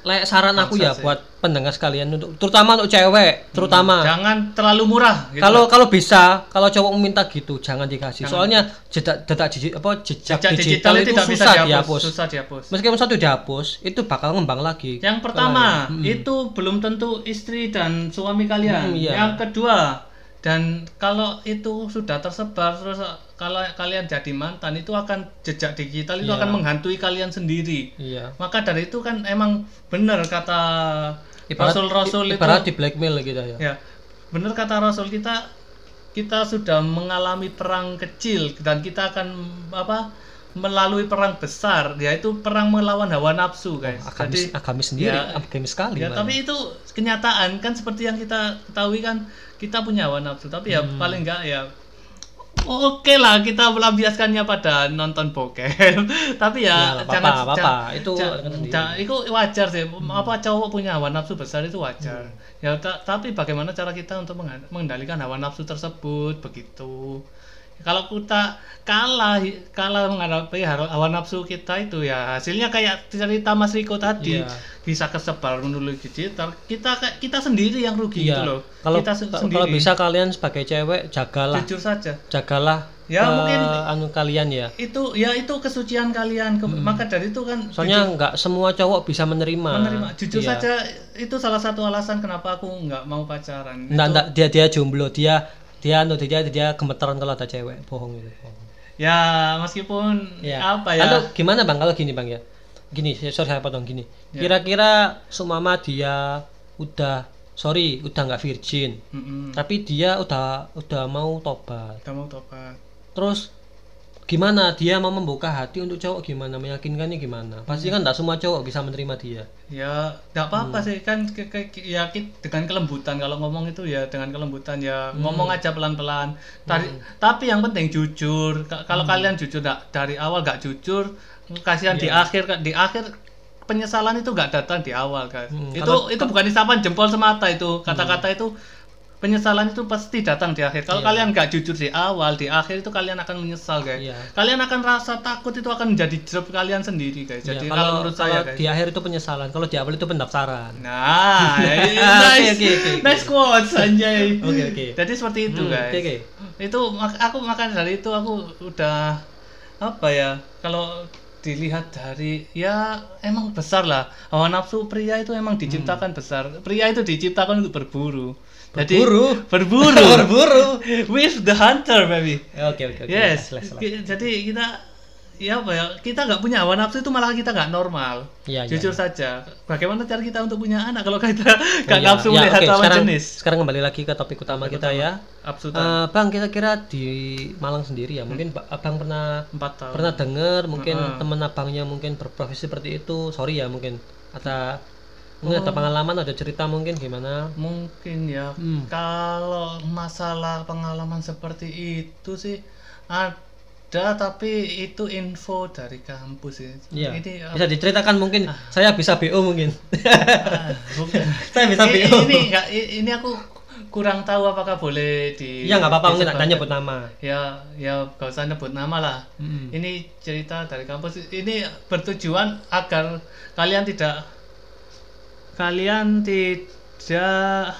lek saran aku ya sih. buat pendengar sekalian untuk terutama untuk cewek terutama jangan terlalu murah gitu. kalau kalau bisa kalau cowok minta gitu jangan dikasih Jangan. soalnya jejak jejak digi- apa jejak, Jejak digital, itu tidak bisa susah dihapus, dihapus susah dihapus meskipun satu dihapus itu bakal ngembang lagi yang pertama Hmm. itu belum tentu istri dan suami kalian Hmm, iya. yang kedua dan kalau itu sudah tersebar terus kalau kalian jadi mantan itu akan jejak digital itu Iya. akan menghantui kalian sendiri. Iya. Maka dari itu kan emang benar kata ibarat rasul-rasul itu ibarat di blackmail gitu ya. Ya benar kata rasul kita kita sudah mengalami perang kecil dan kita akan apa melalui perang besar yaitu perang melawan hawa nafsu guys. Agamis jadi agamis sendiri ya, agamis sekali ya tapi itu kenyataan kan seperti yang kita ketahui kan kita punya hawa nafsu tapi ya Hmm. paling enggak ya oke lah kita melampiaskannya pada nonton bokep. (laughs) Tapi Ya, ya, jangan apa-apa, ja- apa-apa. Itu ja- kan sendiri. ja- itu wajar sih. Apa cowok punya hawa nafsu besar itu wajar. Ya ta- tapi bagaimana cara kita untuk mengendalikan hawa nafsu tersebut? Begitu kalau kita kalah kalah menghadapi hawa nafsu kita itu ya hasilnya kayak cerita Mas Riko tadi Iya. bisa kesebar menulis digital kita kita sendiri yang rugi Iya. gitu loh Kalau kita sendiri kalau bisa kalian sebagai cewek jagalah jujur saja jagalah Ya, eh, mungkin- anu kalian ya. itu ya itu kesucian kalian Ke- maka dari itu kan Soalnya nggak semua cowok bisa menerima. menerima jujur Iya. saja itu salah satu alasan kenapa aku nggak mau pacaran Nggak, Itu- nggak, dia dia jomblo, dia dia anu dia dia gemeteran kalau ada cewek, bohong itu. bohong. ya meskipun Ya. apa ya Anu, gimana bang kalau gini bang ya? Gini, sorry saya potong gini. Ya. Kira-kira sumama dia udah sorry udah nggak virgin, Mm-mm. tapi dia udah udah mau tobat. Udah mau tobat Terus gimana dia mau membuka hati untuk cowok gimana meyakinkannya gimana? Pasti kan nggak semua cowok bisa menerima dia. ya Hmm. apa-apa sih kan ke, ke- ke- ya dengan kelembutan kalau ngomong itu ya dengan kelembutan ya Hmm. ngomong aja pelan-pelan Tari- tapi yang penting jujur Ka- kalau Hmm. kalian jujur nggak- dari awal nggak jujur kasihan di Iya. akhir di akhir penyesalan itu nggak datang di awal guys Hmm, itu kalau- itu bukan isapan jempol semata itu kata-kata itu penyesalan itu pasti datang di akhir kalau Iya. kalian nggak jujur di awal di akhir itu kalian akan menyesal guys Iya. kalian akan rasa takut itu akan menjadi job kalian sendiri guys jadi kalau, kalau menurut saya guys di akhir itu penyesalan, kalau di awal itu pendaftaran. Nah, (laughs) Oke, nice, oke, oke, oke. nice quotes anjay. Oke, oke. Jadi seperti itu Hmm, guys. oke, oke. Itu aku makan dari itu aku udah apa ya? Kalau dilihat dari ya emang besar lah hawa nafsu pria itu emang diciptakan besar pria itu diciptakan untuk berburu jadi Berburu? berburu (laughs) Berburu. with the hunter baby Oke oke oke. yes Jelas, jelas. Ki- jadi kita ya apa ya kita nggak punya hawa nafsu itu malah kita nggak normal Iya, iya, jujur iya. saja bagaimana cara kita untuk punya anak kalau kita Oh, (laughs) nggak iya. nafsu Ya, melihat lawan sekarang, jenis Sekarang kembali lagi ke topik utama kita ya. absutan Eh, bang, kira-kira di Malang sendiri ya, mungkin Ba- abang pernah empat tahun pernah dengar mungkin teman abangnya mungkin berprofesi seperti itu. Sorry ya mungkin ada mungkin Oh. ada pengalaman, ada cerita mungkin gimana? mungkin ya Hmm. kalau masalah pengalaman seperti itu sih ada tapi itu info dari kampus sih Iya. ini Bisa diceritakan mungkin saya bisa BO mungkin. ah, bukan. (laughs) Saya bisa ini, BO. ini nggak i- ini aku kurang tahu apakah boleh di Iya nggak apa-apa mungkin tak nyebut nama. ya ya gak usah nyebut nama lah Mm. ini cerita dari kampus ini bertujuan agar kalian tidak kalian tidak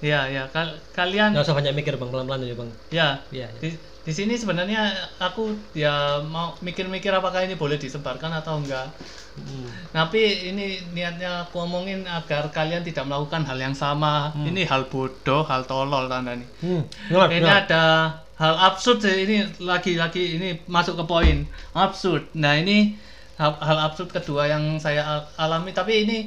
ya ya kal- kalian Nggak usah banyak mikir bang, pelan-pelan aja bang. ya iya. di, di sini sebenarnya aku ya mau mikir-mikir apakah ini boleh disebarkan atau enggak. Mm. tapi ini niatnya aku omongin agar kalian tidak melakukan hal yang sama. Ini hal bodoh hal tolol tanda nih Hmm. Ini ada hal absurd sih, ini lagi-lagi ini masuk ke poin. Absurd. Nah ini hal, hal absurd kedua yang saya al- alami. Tapi ini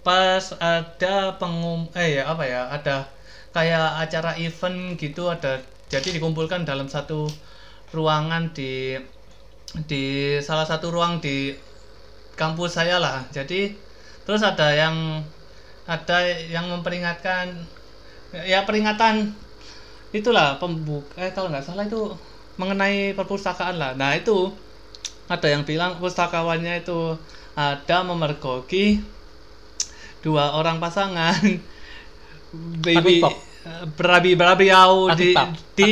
pas ada pengum eh ya apa ya ada kayak acara event gitu ada jadi dikumpulkan dalam satu ruangan di di salah satu ruang di kampus saya lah jadi terus ada yang ada yang memperingatkan ya peringatan itulah pembuka eh kalau nggak salah itu mengenai perpustakaan lah nah itu ada yang bilang pustakawannya itu ada memergoki dua orang pasangan baby Pakipok. Berabi berabiau di Pakipok. di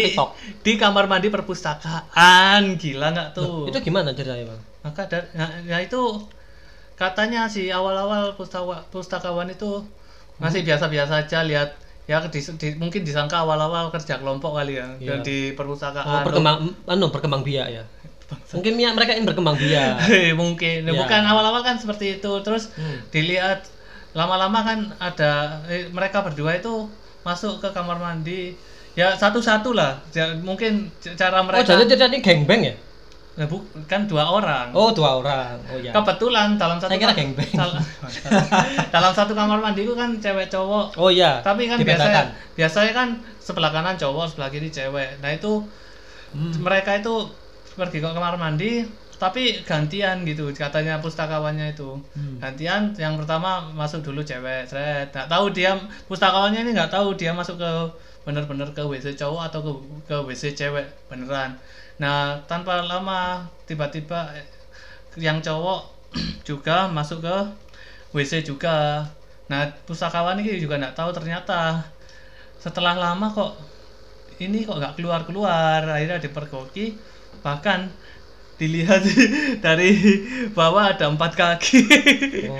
di kamar mandi perpustakaan gila nggak tuh Itu gimana ceritanya bang? maka da- nah, ya itu katanya si awal-awal pustakawan, pustakawan itu masih Hmm. biasa-biasa aja lihat ya di, di- mungkin disangka awal-awal kerja kelompok kali ya Iya. dan di Oh, perpustakaan berkembang, anu berkembang biak ya. (laughs) Mungkin ya, mereka ingin berkembang biak. (laughs) mungkin Ya. bukan awal-awal kan seperti itu terus Hmm. dilihat lama-lama kan ada eh, mereka berdua itu masuk ke kamar mandi ya satu-satu lah Ya, mungkin cara Oh mereka jadi ceritanya gangbang ya? Nah, bu- kan dua orang Oh dua orang. Oh ya. kebetulan dalam satu Saya kira kam- gangbang. sal- (laughs) dalam satu kamar mandi itu kan cewek cowok Oh iya. tapi kan dibedakan. biasanya biasanya kan sebelah kanan cowok sebelah kiri cewek nah itu Hmm. mereka itu pergi ke kamar mandi tapi gantian gitu katanya pustakawannya itu. Hmm. gantian yang pertama masuk dulu cewek seret. Nggak tahu dia pustakawannya ini nggak tahu dia masuk ke bener-bener ke WC cowok atau ke ke WC cewek beneran. Nah tanpa lama tiba-tiba eh, yang cowok (clears throat) juga masuk ke WC juga. Nah pustakawan ini juga nggak tahu ternyata setelah lama kok ini kok nggak keluar keluar akhirnya dipergoki. Bahkan dilihat (laughs) dari bawah ada empat kaki. Oh,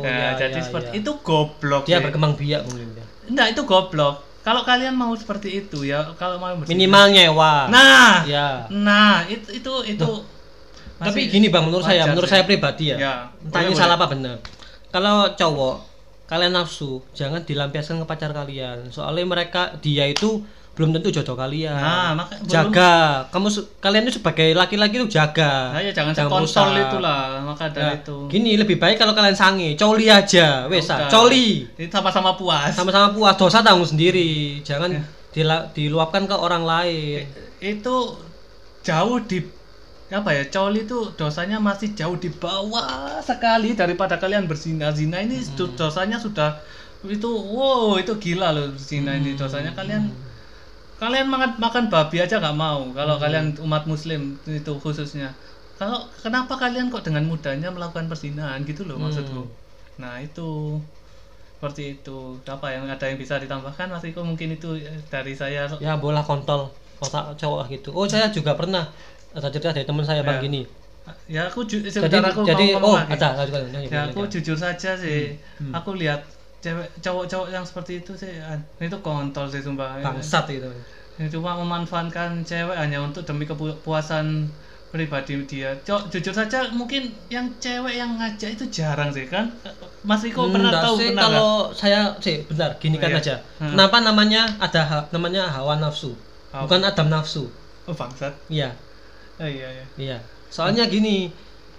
(laughs) nah, ya, jadi ya, seperti ya. itu goblok dia sih. berkembang biak mungkin ya enggak itu goblok. Kalau kalian mau seperti itu ya kalau mau bersih- minimal nyewa. Nah ya nah itu itu itu tapi masih gini bang menurut saya menurut sih. saya pribadi ya, Ya, entah ini boleh, salah apa benar. Kalau cowok kalian nafsu jangan dilampiaskan ke pacar kalian. Soalnya mereka dia itu belum tentu jodoh kalian. Nah, maka- belum- jaga. Kamu su- kalian itu sebagai laki-laki itu jaga. Nah, ya jangan, Jangan rusak. itulah maka dari Nah, itu. gini lebih baik kalau kalian sange. Coli aja. Wes ah, Udah. coli. Itu sama-sama puas. Sama-sama puas. Dosa tanggung sendiri. Jangan Ya. diluapkan ke orang lain. Itu jauh di apa ya coli itu dosanya masih jauh di bawah sekali daripada kalian berzina zina ini. Hmm. do- dosanya sudah itu wow itu gila loh berzina ini. Hmm. dosanya kalian kalian makan makan babi aja nggak mau kalau Hmm. kalian umat muslim itu khususnya. Kalau kenapa kalian kok dengan mudahnya melakukan perzinahan gitu loh Hmm. maksudku nah itu. Seperti itu. Apa yang ada yang bisa ditambahkan Mas Riko mungkin itu eh, dari saya. Ya bola kontol. Otak cowok gitu. Oh saya juga pernah. Ada cerita dari teman saya bang Ya. gini. Ya aku ju- jadi aku jadi mau oh lagi. ada ada ada ya aku jujur saja sih. Hmm. aku lihat cewek cowok-cowok yang seperti itu sih itu kontol sih sumpah. Bangsat Yang cuma memanfaatkan cewek hanya untuk demi kepuasan pribadi dia. Cok, jujur saja mungkin yang cewek yang ngajak itu jarang sih kan? Mas Riko pernah tahu sih pernah kalau saya sih bentar gini Oh, kan iya. aja. Hmm. kenapa namanya ada ha- namanya hawa nafsu? Hawa. bukan adam nafsu. Oh bangsat. Iya. Oh, iya iya. Iya. Soalnya gini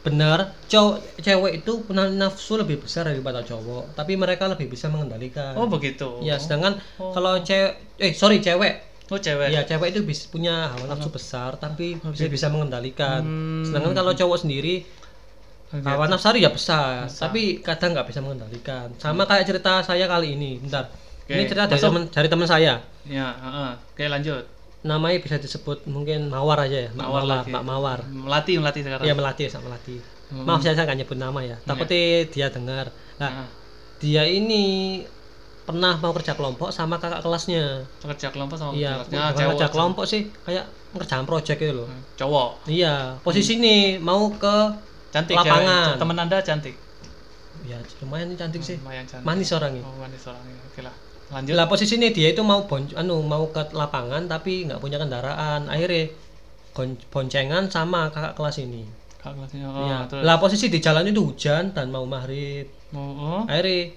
benar cowok cewek itu punya nafsu lebih besar daripada cowok tapi mereka lebih bisa mengendalikan oh begitu ya sedangkan Oh. kalau cewek eh sorry cewek oh cewek Iya, cewek itu bis, punya hawa nafsu besar tapi bisa bisa mengendalikan. Hmm. Sedangkan kalau cowok sendiri hawa nafsu ya besar, tapi kadang nggak bisa mengendalikan. Sama kayak cerita saya kali ini. Bentar. Oke, Ini cerita dari teman dari teman saya. ya heeh. oke lanjut Namanya bisa disebut mungkin Mawar aja ya, Mak Mawar Mawar, lagi. Mak Mawar. melatih melatih sekarang Iya melati ya, melati. Hmm. Maaf saya nggak nyebut nama ya. Takutnya dia dengar. Nah, Nah, dia ini pernah mau kerja kelompok sama kakak kelasnya. kerja kelompok sama Iya, kelasnya, bukan cewek kerja kelompok sih, kayak ngerjain project gitu loh. cowok Iya, posisi nih mau ke cantik Lapangan. cewek. teman anda cantik ya lumayan cantik sih. lumayan cantik Manis orangnya. oh manis orangnya oke lah lanjut Lah posisi nih dia itu mau bon, anu mau ke lapangan tapi nggak punya kendaraan. Akhirnya gon- boncengan sama kakak kelas ini. Kak kelasnya oh Iya. terus Lah posisi di jalan itu hujan dan mau maghrib. mau oh Akhirnya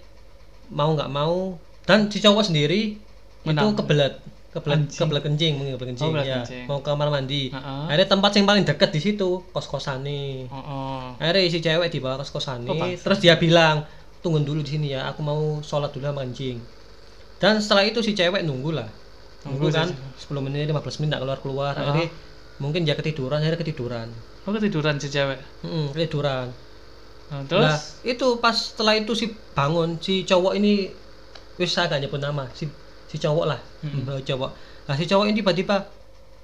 mau nggak mau dan si cowok sendiri itu Menang. kebelet kebelet Kencing. kebelet kencing mungkin kebelet kencing, Oh, kebelet ya kencing. mau ke kamar mandi Heeh. akhirnya tempat yang paling deket di situ kos kosan nih oh, oh. akhirnya si cewek dibawa ke kosan Oh, nih terus dia bilang tunggu dulu di sini ya aku mau sholat dulu sama kencing dan setelah itu si cewek nunggu lah nunggu Nunggu kan. 10 menit 15 menit nggak keluar keluar akhirnya mungkin dia ketiduran akhirnya ketiduran. Oh ketiduran si cewek? Hmm, ketiduran. Nah, Nah, terus itu pas setelah itu si bangun si cowok ini wis saya gak nyebut nama si si cowok lah. Hmm, cowok. Nah si cowok ini tiba-tiba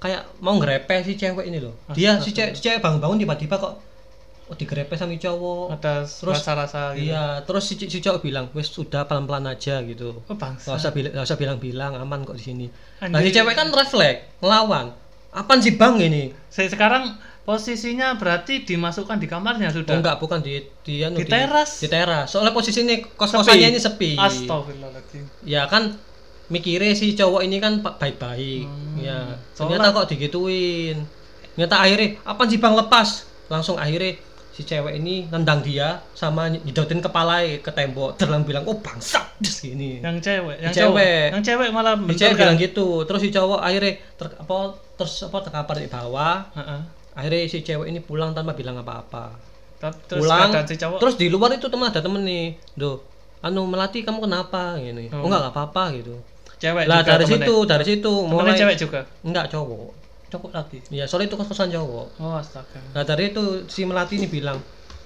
kayak mau grepe si cewek ini loh. Dia si cewek, si cewek bangun-bangun tiba-tiba kok oh, digrepe sama cowok ada terus- rasa-rasa gitu. iya terus si, si cowok bilang wes sudah pelan-pelan aja gitu. Oh bangsa. Gak usah gak usah bilang-bilang aman kok di sini. Nah si cewek kan refleks ngelawan. Apaan sih bang ini? Saya sekarang posisinya berarti dimasukkan di kamarnya oh, sudah enggak bukan di di, anu, Di teras? di teras. Soalnya posisi ini kos-kosannya ini sepi. Astagfirullahaladzim. Ya kan mikirnya si cowok ini kan baik-baik. Hmm. ya Soalnya- ternyata kok digituin. Ternyata akhirnya apa sih bang lepas? Langsung akhirnya si cewek ini nendang dia sama nyedotin kepala ke tembok. Terus bilang oh bangsat Des, gini yang cewek yang cewek. cowok. Yang cewek malah si cewek bilang gitu. Terus si cowok akhirnya ter, apa terus apa terkapar di bawah. Heeh. akhirnya si cewek ini pulang tanpa bilang apa-apa. Terus pulang si cowok? terus di luar itu teman ada temen nih. Do anu melati kamu kenapa? Gini. Oh, Oh. enggak nggak apa-apa gitu. Cewek lah dari temennya. situ dari situ mulai cewek juga? Enggak cowok cowok lagi. Ya soalnya itu kos-kosan cowok oh astaga. Nah dari itu si melati ini bilang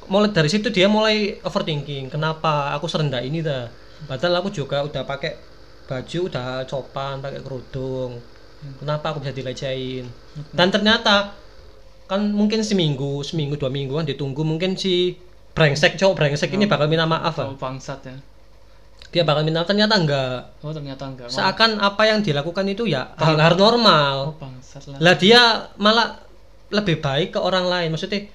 mulai dari situ dia mulai overthinking kenapa aku serendah ini dah padahal aku juga udah pakai baju udah copan pakai kerudung. Kenapa aku bisa dilecehin? Dan ternyata kan mungkin seminggu seminggu dua mingguan ditunggu mungkin si brengsek cowok brengsek ini bakal minta maaf lah oh bangsat ya dia bakal minta ternyata enggak. Oh ternyata enggak. Wah, seakan apa yang dilakukan itu ya hal hal normal. Oh bangsat lah. Lah dia malah lebih baik ke orang lain. Maksudnya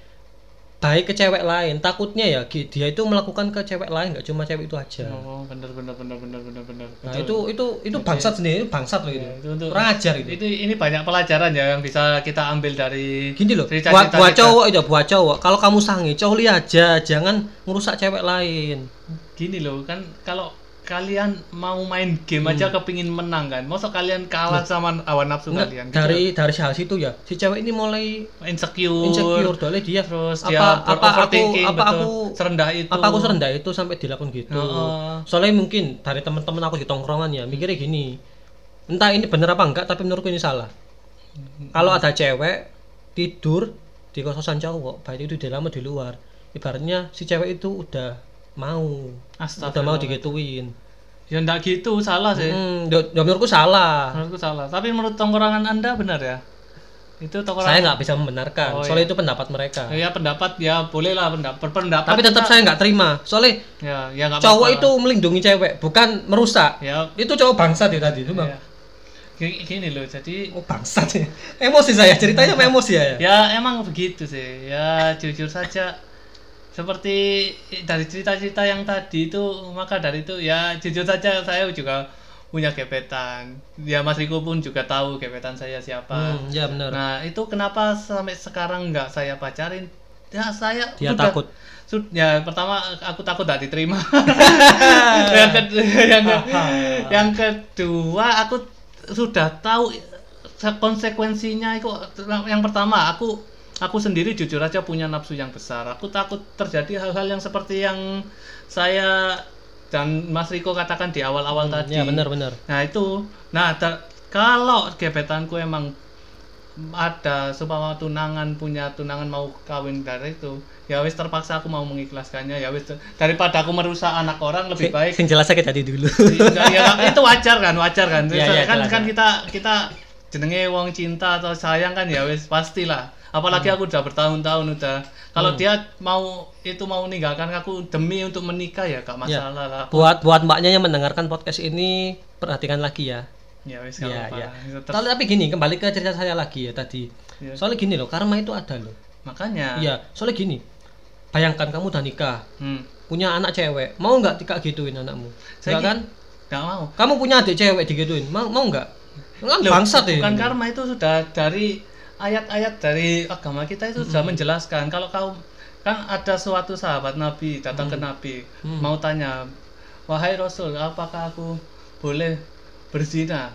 baik ke cewek lain. Takutnya ya dia itu melakukan ke cewek lain nggak cuma cewek itu aja. Oh bener bener bener bener bener bener. Nah itu itu itu bangsat sendiri itu bangsat loh itu Ya, itu untuk kurang ajar itu itu ini banyak pelajaran ya yang bisa kita ambil dari gini loh cerita- cerita buat kita. cowok itu buat cowok. Kalau kamu sange coli aja jangan merusak cewek lain. Gini loh kan kalau kalian mau main game aja kepingin menang kan? Masa kalian kalah sama hawa nafsu Enggak, kalian? Gitu. dari dari hal situ ya. Si cewek ini mulai insecure, insecure soalnya dia terus apa dia apa aku apa betul. aku serendah itu. apa aku serendah itu sampai dilakukan gitu. Heeh. soalnya mungkin dari teman-teman aku di tongkrongan ya mikirnya gini. Entah ini bener apa enggak tapi menurutku ini salah. Kalau ada cewek tidur di kosan cowok baik itu di dalam atau di luar ibaratnya si cewek itu udah mau. Udah mau digituin. Ya enggak gitu salah sih. Hmm, ya- ya menurutku salah. Menurutku salah. Tapi menurut tongkrongan anda benar ya? Itu tongkrongan saya nggak bisa membenarkan. Oh, soalnya itu pendapat mereka. Ya pendapat ya boleh lah pendapat. Berpendapat tapi tetap kita- saya nggak terima. Soalnya ya ya cowok apa-apa. itu melindungi cewek bukan merusak. Ya. Itu cowok bangsat ya tadi itu bang. Ya. Gini, gini loh jadi oh bangsat ya. Emosi saya ceritanya (laughs) emosi ya, ya? ya emang begitu sih. Ya jujur saja seperti dari cerita-cerita yang tadi itu maka dari itu ya jujur saja saya juga punya gebetan. Ya Mas Riko pun juga tahu gebetan saya siapa. Hmm, ya benar. Nah itu kenapa sampai sekarang nggak saya pacarin? Ya saya dia sudah- takut. Sud- ya pertama aku takut tidak diterima. Yang, (laughs) kedua, yang, ke- yang kedua aku sudah tahu konsekuensinya itu. Yang pertama aku aku sendiri jujur aja punya nafsu yang besar aku takut terjadi hal-hal yang seperti yang saya dan Mas Riko katakan di awal-awal tadi ya benar benar Nah itu, nah ter- kalau gebetanku emang ada supaya tunangan punya tunangan mau kawin dari itu, ya wis terpaksa aku mau mengikhlaskannya ya wis daripada aku merusak anak orang lebih baik. sing jelas sakit hati dulu ya, ya, itu wajar kan, wajar kan. Iya, iya, kan jelas, kan jelas. kita kita jenenge wong cinta atau sayang kan ya wis pastilah. Apalagi Hmm. aku udah bertahun-tahun udah. Kalau dia mau itu mau meninggalkan aku demi untuk menikah ya gak masalah lah. buat buat mbaknya yang mendengarkan podcast ini perhatikan lagi ya Ya wis apa-apa. iya. Itu ter- tapi, gini kembali ke cerita saya lagi ya tadi Iya. soalnya gini loh karma itu ada loh Makanya. iya soalnya gini bayangkan kamu udah nikah Hmm. punya anak cewek mau nggak tika gituin anakmu Saya kan Gak mau. kamu punya adik cewek digituin mau mau nggak kan bangsat ya Bukan karma itu sudah dari ayat-ayat dari agama kita itu sudah menjelaskan kalau kau kan ada suatu sahabat Nabi datang ke Nabi mau tanya wahai Rasul apakah aku boleh berzina?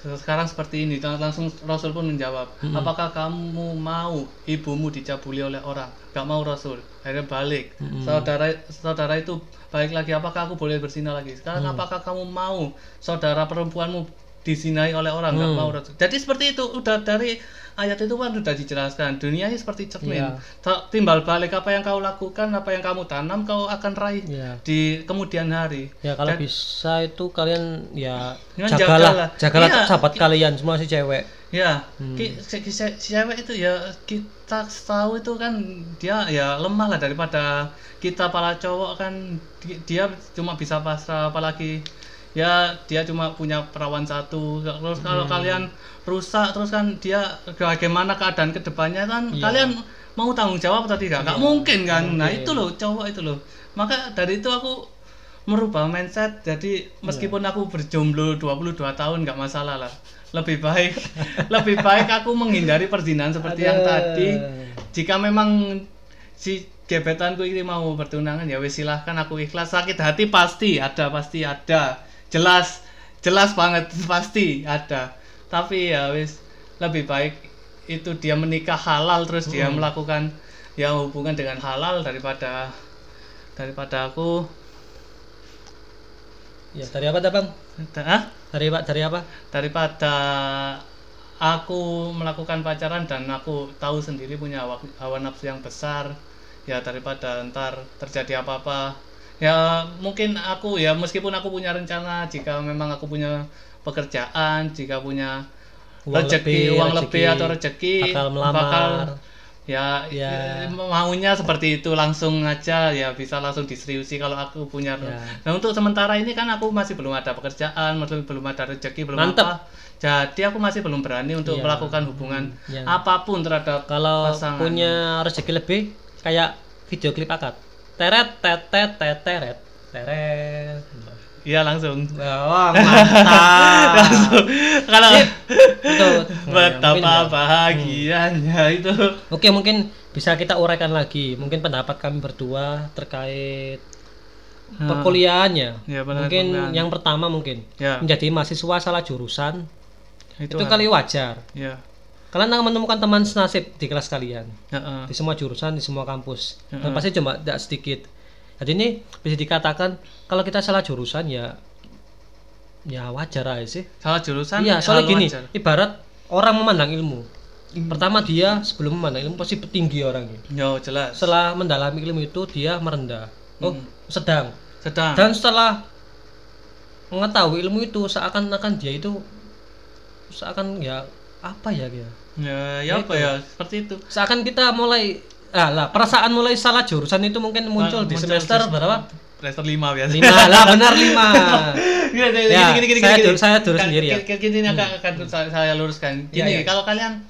Sekarang seperti ini Lang- langsung Rasul pun menjawab apakah kamu mau ibumu dicabuli oleh orang? Gak mau Rasul. Akhirnya balik saudara saudara itu balik lagi apakah aku boleh berzina lagi? Sekarang apakah kamu mau saudara perempuanmu disinai oleh orang nggak mau Rasul jadi seperti itu udah dari ayat itu kan sudah dijelaskan dunia ini seperti cermin. Ta- timbal balik apa yang kau lakukan apa yang kamu tanam kau akan raih Iya. di kemudian hari Ya kalau Dan- bisa itu kalian ya jagalah, jagalah. jagalah Iya. sahabat kalian semua si cewek. Ya, Hmm. si, si, si cewek itu ya kita tahu itu kan dia ya lemah lah daripada kita para cowok kan di- dia cuma bisa pasrah apalagi ya dia cuma punya perawan satu. Terus kalau Hmm. kalian rusak terus kan dia bagaimana keadaan ke depannya kan Iya. kalian mau tanggung jawab atau tidak? Nggak mungkin kan? Nah itu loh cowok itu loh. Maka dari itu aku merubah mindset. Jadi meskipun aku berjomblo 22 tahun nggak masalah lah. Lebih baik (laughs) lebih baik aku menghindari perzinahan seperti yang Aduh. tadi. Jika memang si gebetanku ini mau bertunangan ya wis silahkan aku ikhlas. Sakit hati pasti ada pasti ada jelas jelas banget (laughs) pasti ada tapi ya wis lebih baik itu dia menikah halal terus dia melakukan ya hubungan dengan halal daripada daripada aku Ya dari apa dah bang? Hah? Dari pak dari apa? daripada aku melakukan pacaran dan aku tahu sendiri punya hawa, hawa nafsu yang besar ya daripada ntar terjadi apa-apa ya mungkin aku ya meskipun aku punya rencana jika memang aku punya pekerjaan jika punya Uang rezeki lebih, uang rezeki, lebih atau rezeki bakal melamar. bakal ya, Ya. maunya seperti itu langsung aja ya bisa langsung diseriusi kalau aku punya Ya. nah untuk sementara ini kan aku masih belum ada pekerjaan belum belum ada rezeki belum Mantep. apa jadi aku masih belum berani untuk Ya. melakukan hubungan Ya. apa pun terhadap Kalau pasangan. punya rezeki lebih kayak video klip akad. Teret tetet teteret teret. iya langsung Wah, (laughs) mantap. langsung kalau Itu betapa ya. bahagianya itu Oke, mungkin bisa kita uraikan lagi. Mungkin pendapat kami berdua terkait perkuliahannya. Ya, benar, mungkin perkuliahan. yang pertama mungkin ya menjadi mahasiswa salah jurusan itu, itu, kali wajar. ya Kalian akan menemukan teman senasib di kelas kalian, Heeh. di semua jurusan, di semua kampus. Dan Heeh. pasti cuma tidak sedikit. Jadi ini bisa dikatakan kalau kita salah jurusan ya ya wajar aja sih. salah jurusan Iya, hal soalnya gini, wajar. ibarat orang memandang ilmu. Pertama dia sebelum memandang ilmu pasti tinggi orangnya. Yo, jelas Setelah mendalami ilmu itu dia merendah. Oh, sedang. sedang Dan setelah mengetahui ilmu itu seakan-akan dia itu seakan ya apa ya dia? ya, ya apa ya seperti itu Seakan kita mulai ah lah perasaan mulai salah jurusan itu mungkin muncul di muncul semester di- berapa? semester lima biasa Lima lah benar lima. (laughs) Gini, gini, Ya, gini, gini, saya gini, gini. saya dulu Kan- sendiri ya. Gini, gini, akan, akan saya, saya luruskan. Gini, iya. kalau kalian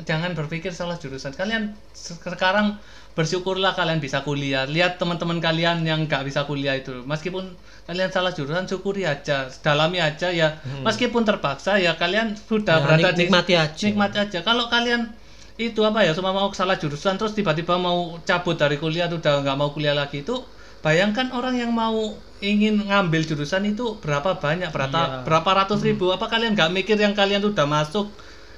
jangan berpikir salah jurusan. Kalian se- sekarang bersyukurlah kalian bisa kuliah. Lihat teman-teman kalian yang nggak bisa kuliah itu. Meskipun kalian salah jurusan, syukuri aja, dalami aja ya. Meskipun terpaksa ya kalian sudah Hmm. Ya, berada nik- di nikmati aja. nikmati aja. Kalau kalian itu apa ya cuma mau salah jurusan terus tiba-tiba mau cabut dari kuliah udah nggak mau kuliah lagi itu bayangkan orang yang mau ingin ngambil jurusan itu berapa banyak berapa Iya. berapa ratus ribu apa kalian nggak mikir yang kalian udah masuk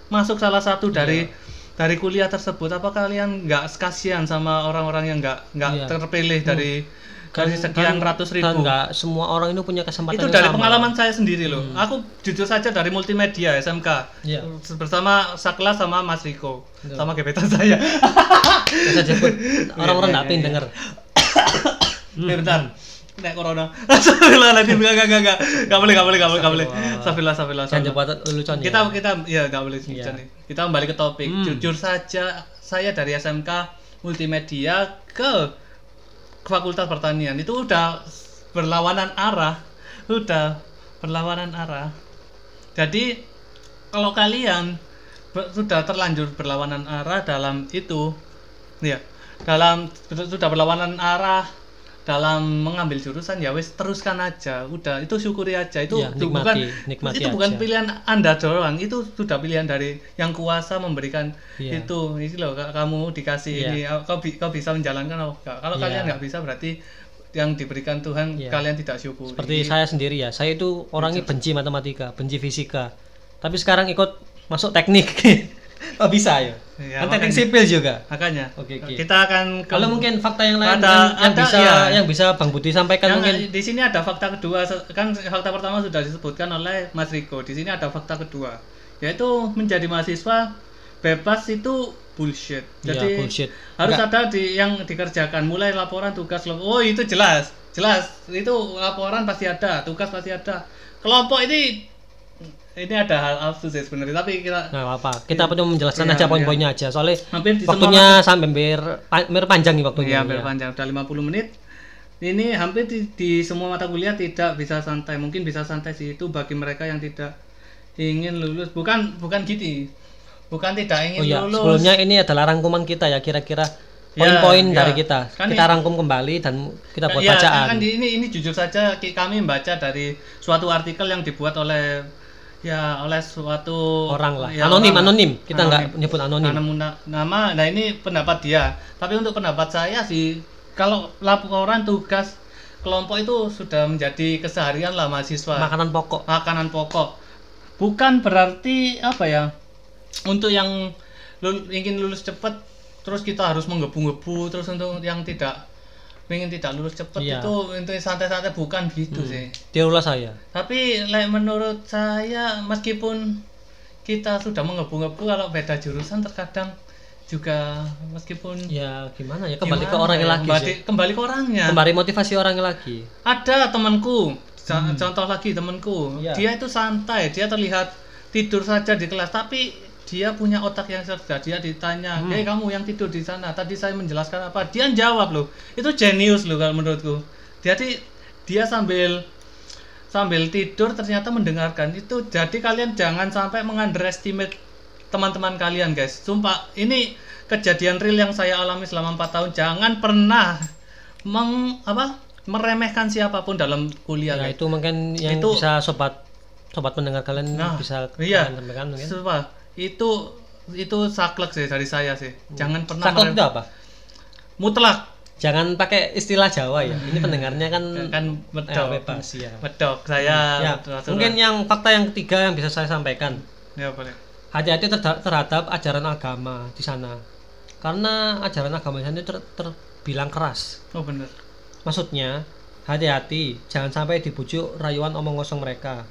masuk salah satu dari Iya. Dari kuliah tersebut apa kalian nggak kasihan sama orang-orang yang nggak nggak Iya. terpilih dari dari sekian ratus Dan ribu nggak semua orang itu punya kesempatan itu dari sama. pengalaman saya sendiri loh Hmm. aku jujur saja dari multimedia SMK Iya. bersama Sakla sama Mas Riko Betul. sama gebetan saya jemput (laughs) orang-orang Iya, nggak iya, pengen iya. denger. (coughs) Bentar. Nek corona. (laughs) Astagfirullahaladzim. Enggak, enggak, enggak, enggak. Enggak boleh, enggak boleh, enggak boleh, enggak boleh. Astagfirullah, astagfirullah. Jangan astagfirullah. jemput lelucon. Kita kita ya enggak boleh Iya. hujan nih. Kita kembali ke topik. Hmm. Jujur saja saya dari SMK Multimedia ke Fakultas Pertanian itu udah berlawanan arah. Udah berlawanan arah. Jadi kalau kalian ber- sudah terlanjur berlawanan arah dalam itu ya dalam sudah berlawanan arah dalam mengambil jurusan ya wes teruskan aja udah itu syukuri aja itu itu nikmati, bukan nikmati itu bukan aja. pilihan anda doang itu sudah pilihan dari yang kuasa memberikan Iya. itu ini loh ka- kamu dikasih Iya. ini oh, kau, kau bisa menjalankan oh, kalau Iya. kalian nggak bisa berarti yang diberikan Tuhan Iya. kalian tidak syukuri Seperti saya sendiri ya, saya itu orangnya benci matematika, benci fisika. Tapi sekarang ikut masuk teknik. (laughs) oh bisa ya? Ya, kan teknik sipil juga. makanya Oke, oke. kita akan ke- Kalau mungkin fakta yang lain Ada- yang, yang ada, bisa iya. yang bisa Bang Budi sampaikan Yang mungkin di sini ada fakta kedua kan fakta pertama sudah disebutkan oleh Mas Riko. Di sini ada fakta kedua yaitu menjadi mahasiswa bebas itu bullshit. Iya, Jadi bullshit. harus Enggak. ada di yang dikerjakan mulai laporan tugas Oh, itu jelas. Jelas. Itu laporan pasti ada, tugas pasti ada. Kelompok ini ini ada hal absurd sih sebenarnya tapi kita Nah, apa? Kita perlu menjelaskan Iya, aja poin-poinnya aja. Soalnya hampir di waktunya sampai hampir hampir panjang nih waktunya. Iya, hampir ya. panjang udah 50 menit. Ini hampir di, di semua mata kuliah tidak bisa santai. Mungkin bisa santai sih itu bagi mereka yang tidak ingin lulus. Bukan bukan gitu. Bukan tidak ingin Oh iya, lulus. sebelumnya ini adalah rangkuman kita ya kira-kira Ya, poin-poin ya. dari kita. Kan kita ini- rangkum kembali dan kita buat Ya, bacaan. kan ini ini jujur saja kami membaca dari suatu artikel yang dibuat oleh ya oleh suatu Orang lah. ya, anonim, orang anonim. Kita nggak nyebut anonim. Karena muna- nama, nah ini pendapat dia. Tapi untuk pendapat saya sih, kalau laporan tugas kelompok itu sudah menjadi keseharian lah mahasiswa. Makanan pokok. Makanan pokok. Bukan berarti apa ya? Untuk yang lul- ingin lulus cepat, terus kita harus menggebu-gebu. Terus untuk yang tidak ingin tidak lulus cepat Iya. itu untuk santai-santai bukan gitu sih. Diulah saya. Tapi like, menurut saya meskipun kita sudah menggebu-gebu kalau beda jurusan terkadang juga meskipun Ya gimana ya kembali ke gimana orangnya ya, lagi kembali, sih. kembali ke orangnya. Kembali motivasi orangnya lagi. Ada temanku, co- contoh lagi temanku, Hmm. Iya. dia itu santai, dia terlihat tidur saja di kelas tapi dia punya otak yang cerdas. Dia ditanya Hmm. hei kamu yang tidur di sana? Tadi saya menjelaskan apa? Dia jawab loh. Itu jenius loh kalau menurutku. Jadi dia sambil sambil tidur ternyata mendengarkan. Itu jadi kalian jangan sampai mengunderestimate teman-teman kalian guys. Sumpah ini kejadian real yang saya alami selama empat tahun. Jangan pernah meng apa meremehkan siapa pun dalam kuliah guys. itu mungkin yang Itu- bisa sobat sobat pendengar kalian Nah, bisa iya. sampaikan mungkin. Sumpah, itu itu saklek sih dari saya sih jangan pernah Saklek itu apa? mutlak Jangan pakai istilah Jawa ya. Ini pendengarnya kan kan eh, medok bebas ya. medok saya Ya, betul- betul. mungkin yang fakta yang ketiga yang bisa saya sampaikan. ya boleh Hati-hati terhadap ajaran agama di sana. Karena ajaran agama di sana itu ter- terbilang keras. oh bener Maksudnya, hati-hati, jangan sampai dibujuk rayuan omong kosong mereka.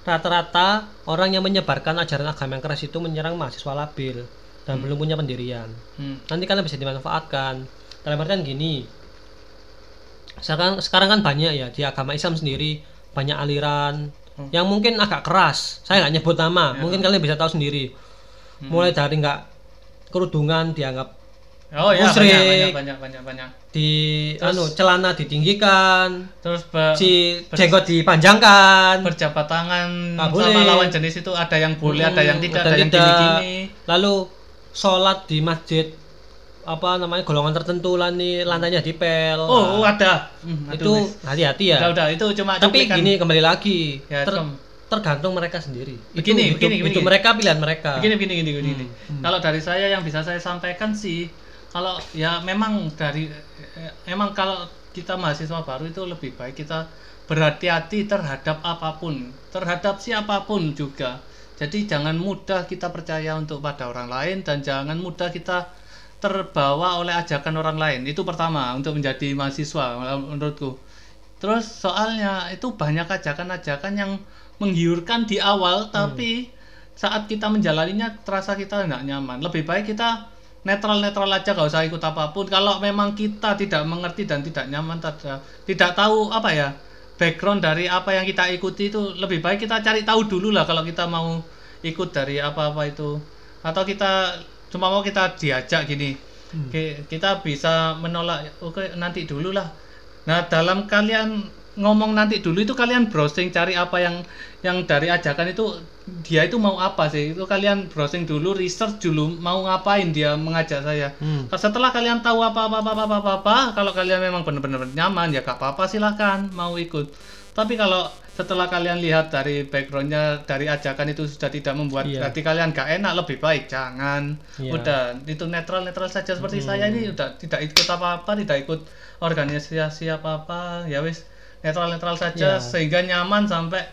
Rata-rata orang yang menyebarkan ajaran agama yang keras itu menyerang mahasiswa labil dan belum punya pendirian. hmm. Nanti kalian bisa dimanfaatkan. Dalam artian gini, sekarang sekarang kan banyak ya di agama Islam sendiri banyak aliran Hmm. yang mungkin agak keras. Saya nggak nyebut nama, mungkin kalian bisa tahu sendiri. Mulai dari nggak kerudungan dianggap oh ya Musyrik. banyak banyak banyak banyak banyak di anu celana ditinggikan terus be- si jenggot dipanjangkan. berjabat tangan Nggak sama boleh. lawan jenis itu ada yang boleh ada yang Hmm, tidak ada ada yang gini-gini. Lalu sholat di masjid apa namanya golongan tertentu lah nih lantainya dipel. Oh, oh, Nah, ada. Hmm, itu aduh, hati-hati ya. Udah udah itu cuma tapi cuplikan. gini kembali lagi. Ya, ter- com. tergantung mereka sendiri. Begini, itu, begini, itu, itu begini. mereka pilihan mereka. Begini begini begini begini Hmm, kalau dari saya yang bisa saya sampaikan sih kalau ya memang dari emang kalau kita mahasiswa baru itu lebih baik kita berhati-hati terhadap apa pun terhadap siapa pun juga. Jadi jangan mudah kita percaya untuk pada orang lain dan jangan mudah kita terbawa oleh ajakan orang lain. Itu pertama untuk menjadi mahasiswa menurutku. Terus soalnya itu banyak ajakan-ajakan yang menggiurkan di awal tapi saat kita menjalaninya terasa kita nggak nyaman. Lebih baik kita netral-netral aja gak usah ikut apa pun. Kalau memang kita tidak mengerti dan tidak nyaman tidak, tidak tahu apa ya background dari apa yang kita ikuti itu lebih baik kita cari tahu dulu lah kalau kita mau ikut dari apa-apa itu. Atau kita cuma mau kita diajak gini Ki- kita bisa menolak oke nanti dulu lah. Nah dalam kalian ngomong nanti dulu itu kalian browsing cari apa yang yang dari ajakan itu dia itu mau apa sih itu kalian browsing dulu research dulu mau ngapain dia mengajak saya Hmm. setelah kalian tahu apa apa apa apa apa, apa, kalau kalian memang benar-benar nyaman ya gak apa-apa silahkan mau ikut tapi kalau setelah kalian lihat dari backgroundnya dari ajakan itu sudah tidak membuat Iya. hati kalian gak enak lebih baik jangan Iya. udah itu netral netral saja seperti saya ini udah tidak ikut apa apa tidak ikut organisasi apa apa ya wis netral netral saja Iya. sehingga nyaman sampai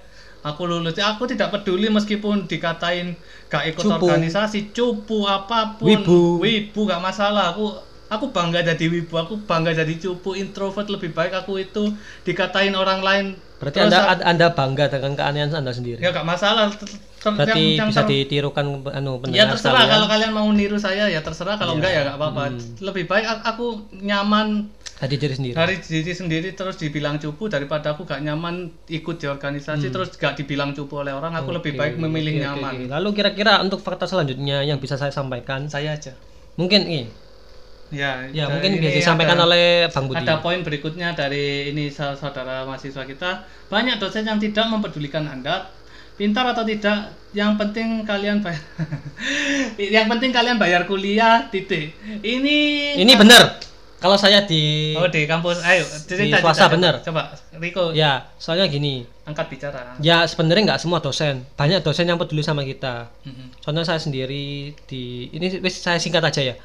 aku lulus. Aku tidak peduli meskipun dikatain gak ikut Cupu. organisasi cupu apa pun. Wibu. wibu gak masalah. Aku aku bangga jadi wibu aku bangga jadi cupu. Introvert lebih baik aku itu dikatain orang lain. Berarti Terus anda aku- anda bangga dengan keanehan anda sendiri? Ya gak masalah. Ter- ter- berarti yang- yang bisa ditirukan anu ya terserah sekalian. kalau kalian mau niru saya ya terserah. Kalau Iya. enggak ya gak apa-apa. Lebih baik aku nyaman jadi diri sendiri dari diri sendiri terus dibilang cupu daripada aku gak nyaman ikut di organisasi terus gak dibilang cupu oleh orang aku lebih Hmm. Oke, baik memilih oke, nyaman oke. lalu kira-kira untuk fakta selanjutnya yang bisa saya sampaikan saya aja mungkin ini ya ya mungkin bisa disampaikan ada- oleh bang Budi Ada poin berikutnya dari ini sa- saudara mahasiswa kita. Banyak dosen yang tidak mempedulikan Anda pintar atau tidak, yang penting kalian bayar. (laughs) yang penting kalian bayar kuliah titik. Ini ini benar kalau saya di Oh, di kampus. Ayo, cerita, swasta bener. Coba Riko ya soalnya gini angkat bicara. ya sebenarnya nggak semua dosen banyak dosen yang peduli sama kita Mhm. contohnya saya sendiri di ini wis saya singkat aja ya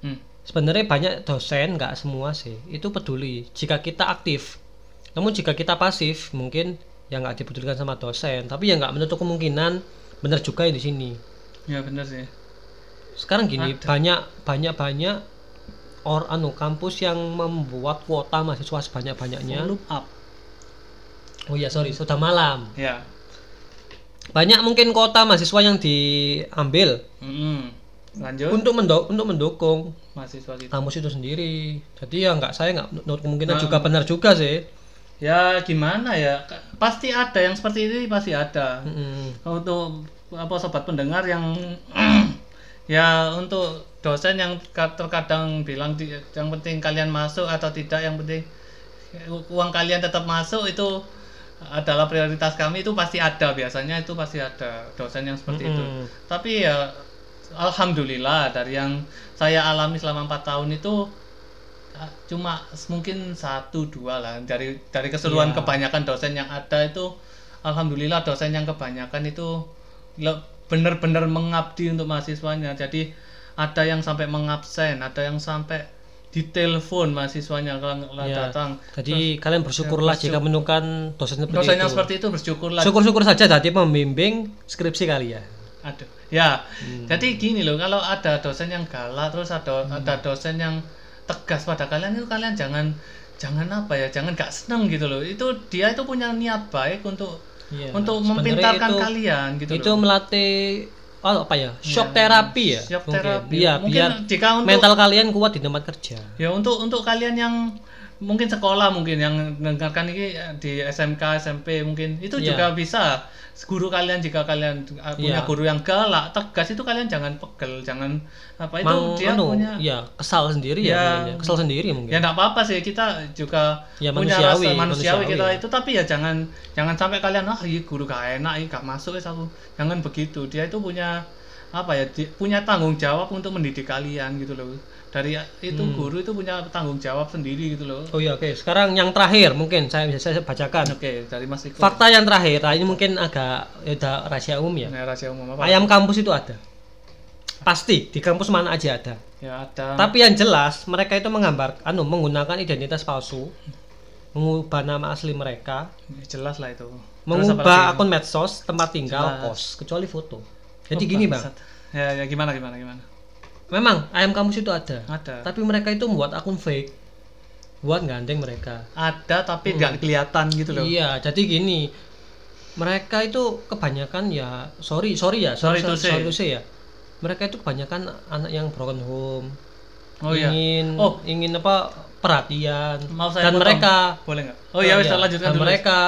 Hmm. sebenarnya banyak dosen nggak semua sih itu peduli jika kita aktif namun jika kita pasif mungkin ya nggak dipedulikan sama dosen tapi ya nggak menutup kemungkinan benar juga ya di sini Ya benar sih. sekarang gini Ada. banyak banyak banyak or anu kampus yang membuat kuota mahasiswa sebanyak banyaknya Loop up. oh iya sorry sudah malam Ya. banyak mungkin kuota mahasiswa yang diambil Mhm. Lanjut untuk mendo- untuk mendukung mahasiswa kita. kampus itu sendiri jadi ya nggak saya nggak menurut kemungkinan Nah. juga benar juga sih Ya gimana ya? Pasti ada yang seperti ini pasti ada. Mm-mm. untuk apa sobat pendengar yang (clears throat) ya untuk dosen yang ka- terkadang bilang yang penting kalian masuk atau tidak yang penting uang kalian tetap masuk itu adalah prioritas kami itu pasti ada biasanya itu pasti ada dosen yang seperti itu Mm-mm. tapi ya alhamdulillah dari yang saya alami selama empat tahun itu cuma mungkin satu dua lah dari dari keseluruhan Iya. kebanyakan dosen yang ada itu alhamdulillah dosen yang kebanyakan itu benar-benar mengabdi untuk mahasiswanya jadi ada yang sampai mengabsen ada yang sampai ditelepon mahasiswanya kalau nggak Ya, datang Jadi kalian bersyukurlah bersyukur. jika menemukan dosen seperti dosen itu. seperti itu bersyukurlah Syukur-syukur saja tadi membimbing skripsi kalian. Aduh. Ya. Hmm. Jadi gini loh, kalau ada dosen yang galak terus ada Hmm. ada dosen yang tegas pada kalian itu kalian jangan jangan apa ya, jangan gak seneng gitu loh. Itu dia itu punya niat baik untuk Iya, untuk mempintarkan itu- kalian gitu itu loh. melatih oh, apa ya? Shock terapi ya. Shock mungkin. terapi. Iya, Mungkin biar jika untuk mental kalian kuat di tempat kerja. ya untuk untuk kalian yang mungkin sekolah mungkin yang mendengarkan ini di SMK SMP mungkin itu Iya. juga bisa guru kalian jika kalian uh, punya Iya. guru yang galak tegas itu kalian jangan pegel jangan apa itu Mang, dia anu, punya ya kesal sendiri Ya. ya, mungkin ya. kesal sendiri mungkin. ya enggak apa-apa sih kita juga Ya, punya manusiawi, rasa manusiawi, manusiawi. kita itu tapi ya jangan jangan sampai kalian ah iya guru gak enak iya gak masuk ya aku jangan begitu dia itu punya apa ya di- punya tanggung jawab untuk mendidik kalian gitu loh dari itu Hmm. guru itu punya tanggung jawab sendiri gitu loh Oh iya, oke. Sekarang yang terakhir mungkin saya bisa saya bacakan. oke dari Mas Iko Fakta yang terakhir, nah ini mungkin agak ya, rahasia umum ya. Nah, rahasia umum apa Ayam kampus itu ada. Pasti di kampus mana aja ada. ya ada Tapi yang jelas mereka itu menggambar, anu menggunakan identitas palsu, mengubah nama asli mereka, Ya, jelas lah itu apa mengubah akun medsos, tempat tinggal, Jelas. pos, kecuali foto. Jadi Oh, gini bang, ya ya gimana gimana gimana? Memang ayam kampus itu ada, ada. Tapi mereka itu membuat akun fake, buat gandeng mereka. ada tapi nggak kelihatan gitu loh. Hmm. Iya, jadi gini, mereka itu kebanyakan ya, sorry sorry ya, Sorry say. sorry to say ya, mereka itu kebanyakan anak yang broken home, oh iya. Ingin Oh. ingin apa perhatian. Mau saya dan potong? mereka boleh nggak? Oh iya. bisa lanjutkan dan dulu. mereka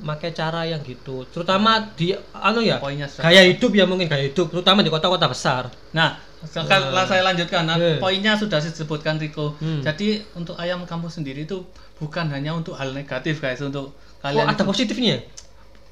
pakai cara yang gitu terutama di anu ya poinnya gaya hidup ya mungkin gaya hidup terutama di kota-kota besar Nah, sekarang saya lanjutkan. Nah, Eh. poinnya sudah disebutkan Riko. Hmm. Jadi untuk ayam kampus sendiri itu bukan hanya untuk hal negatif guys, untuk kok kalian ada itu- positifnya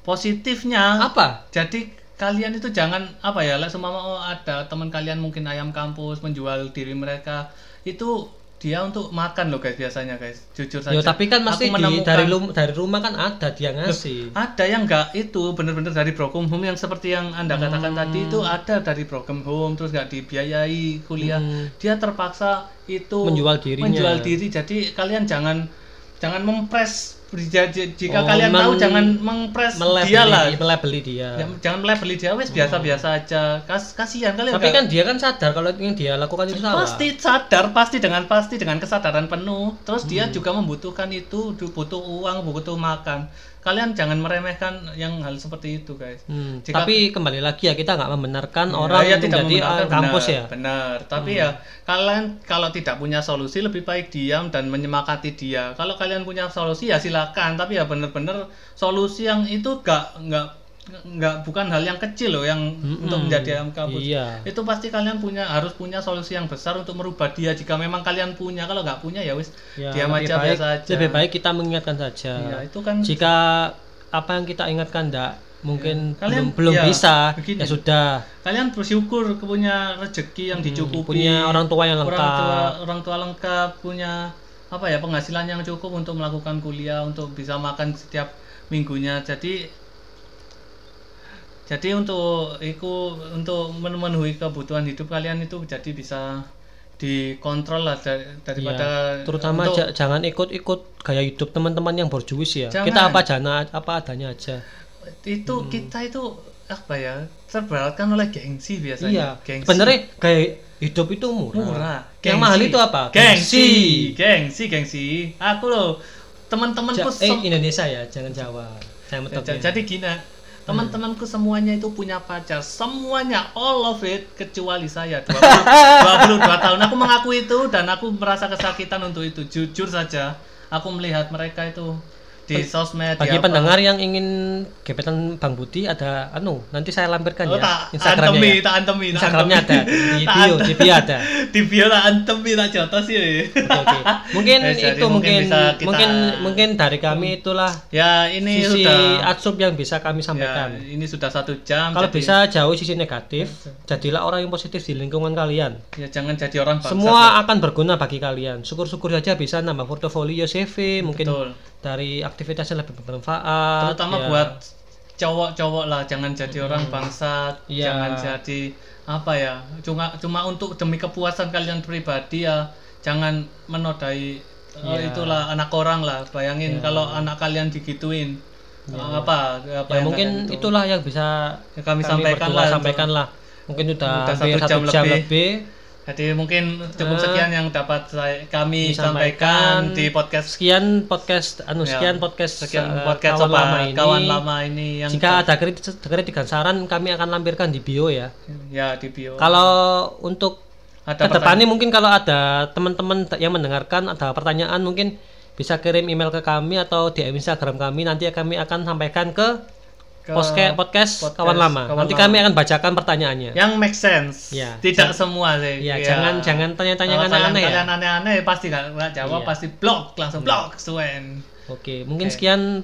positifnya. apa Jadi kalian itu jangan apa ya, lah semama oh, ada teman kalian mungkin ayam kampus menjual diri mereka itu dia untuk makan loh guys biasanya guys. Jujur saja. ya tapi kan di, menemukan- dari lum- dari rumah kan ada dia ngasih ada yang enggak itu bener-bener dari broken home yang seperti yang anda katakan tadi itu ada dari broken home terus nggak dibiayai kuliah Hmm. dia terpaksa itu Menjual dirinya. menjual diri jadi kalian jangan jangan mempres jika Oh, kalian tahu jangan melebeli dia lah. Melebeli dia. Jangan melebeli dia wes biasa-biasa aja. Kas kasihan kalian tapi nggak- kan dia kan sadar kalau yang dia lakukan itu salah. Pasti sadar pasti dengan pasti dengan kesadaran penuh. Terus dia Hmm. juga membutuhkan itu butuh uang butuh makan kalian jangan meremehkan yang hal seperti itu guys. Hmm, Jika- tapi kembali lagi ya kita nggak membenarkan Ya, orang ya, tidak menjadi membenarkan, kampus benar, ya. Benar tapi ya kalian kalau tidak punya solusi lebih baik diam dan menyemangati dia. Kalau kalian punya solusi ya silakan. Tapi ya benar-benar solusi yang itu gak nggak nggak bukan hal yang kecil loh yang Mm-mm. untuk menjadi ayam kampus iya. Itu pasti kalian punya harus punya solusi yang besar untuk merubah dia. Jika memang kalian punya kalau nggak punya ya wis Ya, diam aja baik, biasa aja. lebih baik kita mengingatkan saja. Iya, itu kan jika apa yang kita ingatkan enggak mungkin Ya. Kalian- belum belum ya, bisa begini. ya sudah. Kalian bersyukur punya rezeki yang dicukupi. Hmm, punya orang tua yang orang lengkap. tua orang tua lengkap punya apa ya penghasilan yang cukup untuk melakukan kuliah untuk bisa makan setiap minggunya. Jadi jadi untuk itu untuk memenuhi kebutuhan hidup kalian itu jadi bisa dikontrol lah dari- daripada Iya, terutama untuk- ja- jangan ikut-ikut gaya hidup teman-teman yang borjuis ya. Jangan. kita apa jana apa adanya aja. Itu Hmm. kita itu apa ya terberatkan oleh gengsi biasanya. Iya. Gengsi. Sebenarnya gaya hidup itu murah, murah. Yang mahal itu apa? Gengsi. Gengsi. Gengsi aku loh teman-temanku Ja- eh Indonesia ya jangan Jawa. Saya jadi gini teman-temanku semuanya itu punya pacar. Semuanya all of it kecuali saya. (laughs) 20, 22 tahun. Aku mengaku itu dan aku merasa kesakitan untuk itu. Jujur saja aku melihat mereka itu di sosmed bagi apa. pendengar yang ingin gebetan Bang Budi ada anu nanti saya lampirkan Oh, ya tak Instagramnya antemi, ya. tak antemi, tak Instagramnya antemi. ada di (laughs) bio di bio ada (laughs) di bio tak antemi tak jotos sih. oke oke mungkin (laughs) Eh, itu mungkin mungkin kita- mungkin mungkin dari kami itulah Ya ini sisi sudah adsup yang bisa kami ya, sampaikan ini sudah satu jam. kalau jadi- bisa jauh sisi negatif jadilah orang yang positif di lingkungan kalian ya jangan jadi orang bangsat. semua akan berguna bagi kalian syukur-syukur saja bisa nambah portofolio CV mungkin Betul. Dari aktivitas yang lebih bermanfaat terutama ya. buat cowok-cowok lah jangan jadi orang bangsat Iya. jangan jadi apa ya cuma cuma untuk demi kepuasan kalian pribadi ya jangan menodai oh, Iya. itulah anak orang lah bayangin kalau anak kalian digituin Oh, apa apa ya mungkin itu? itulah yang bisa Ya, kami sampaikan berdua lah sampaikan lah mungkin udah Udah hampir satu satu jam jam, lebih. Jadi mungkin cukup Eh, sekian yang dapat saya, kami sampaikan. di podcast sekian podcast anu Ya, sekian podcast sekian eh, podcast kawan lama ini. kawan lama ini yang jika ada kritik kritik dan saran kami akan lampirkan di bio ya. Ya di bio. Kalau untuk ada ke depannya mungkin kalau ada teman-teman yang mendengarkan ada pertanyaan mungkin bisa kirim email ke kami atau di Instagram kami. Nanti kami akan sampaikan ke, podcast, podcast kawan lama kawan nanti lama. kami akan bacakan pertanyaannya yang make sense Ya, tidak semua sih ya Ya. jangan jangan tanya-tanya yang aneh-aneh ya aneh-aneh pasti nggak jawab Iya. pasti blok langsung blok suen oke mungkin sekian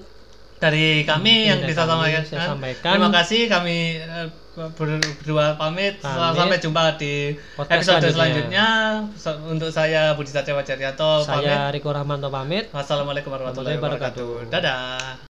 dari kami yang dari bisa kami sampaikan. saya sampaikan. terima kasih kami eh, ber- berdua pamit. Pamit. sampai jumpa di Podcast episode selanjutnya. selanjutnya untuk saya Budi Satya Wajaryanto pamit saya Riko Rahmanto pamit wassalamualaikum Warahmatullahi wabarakatuh dadah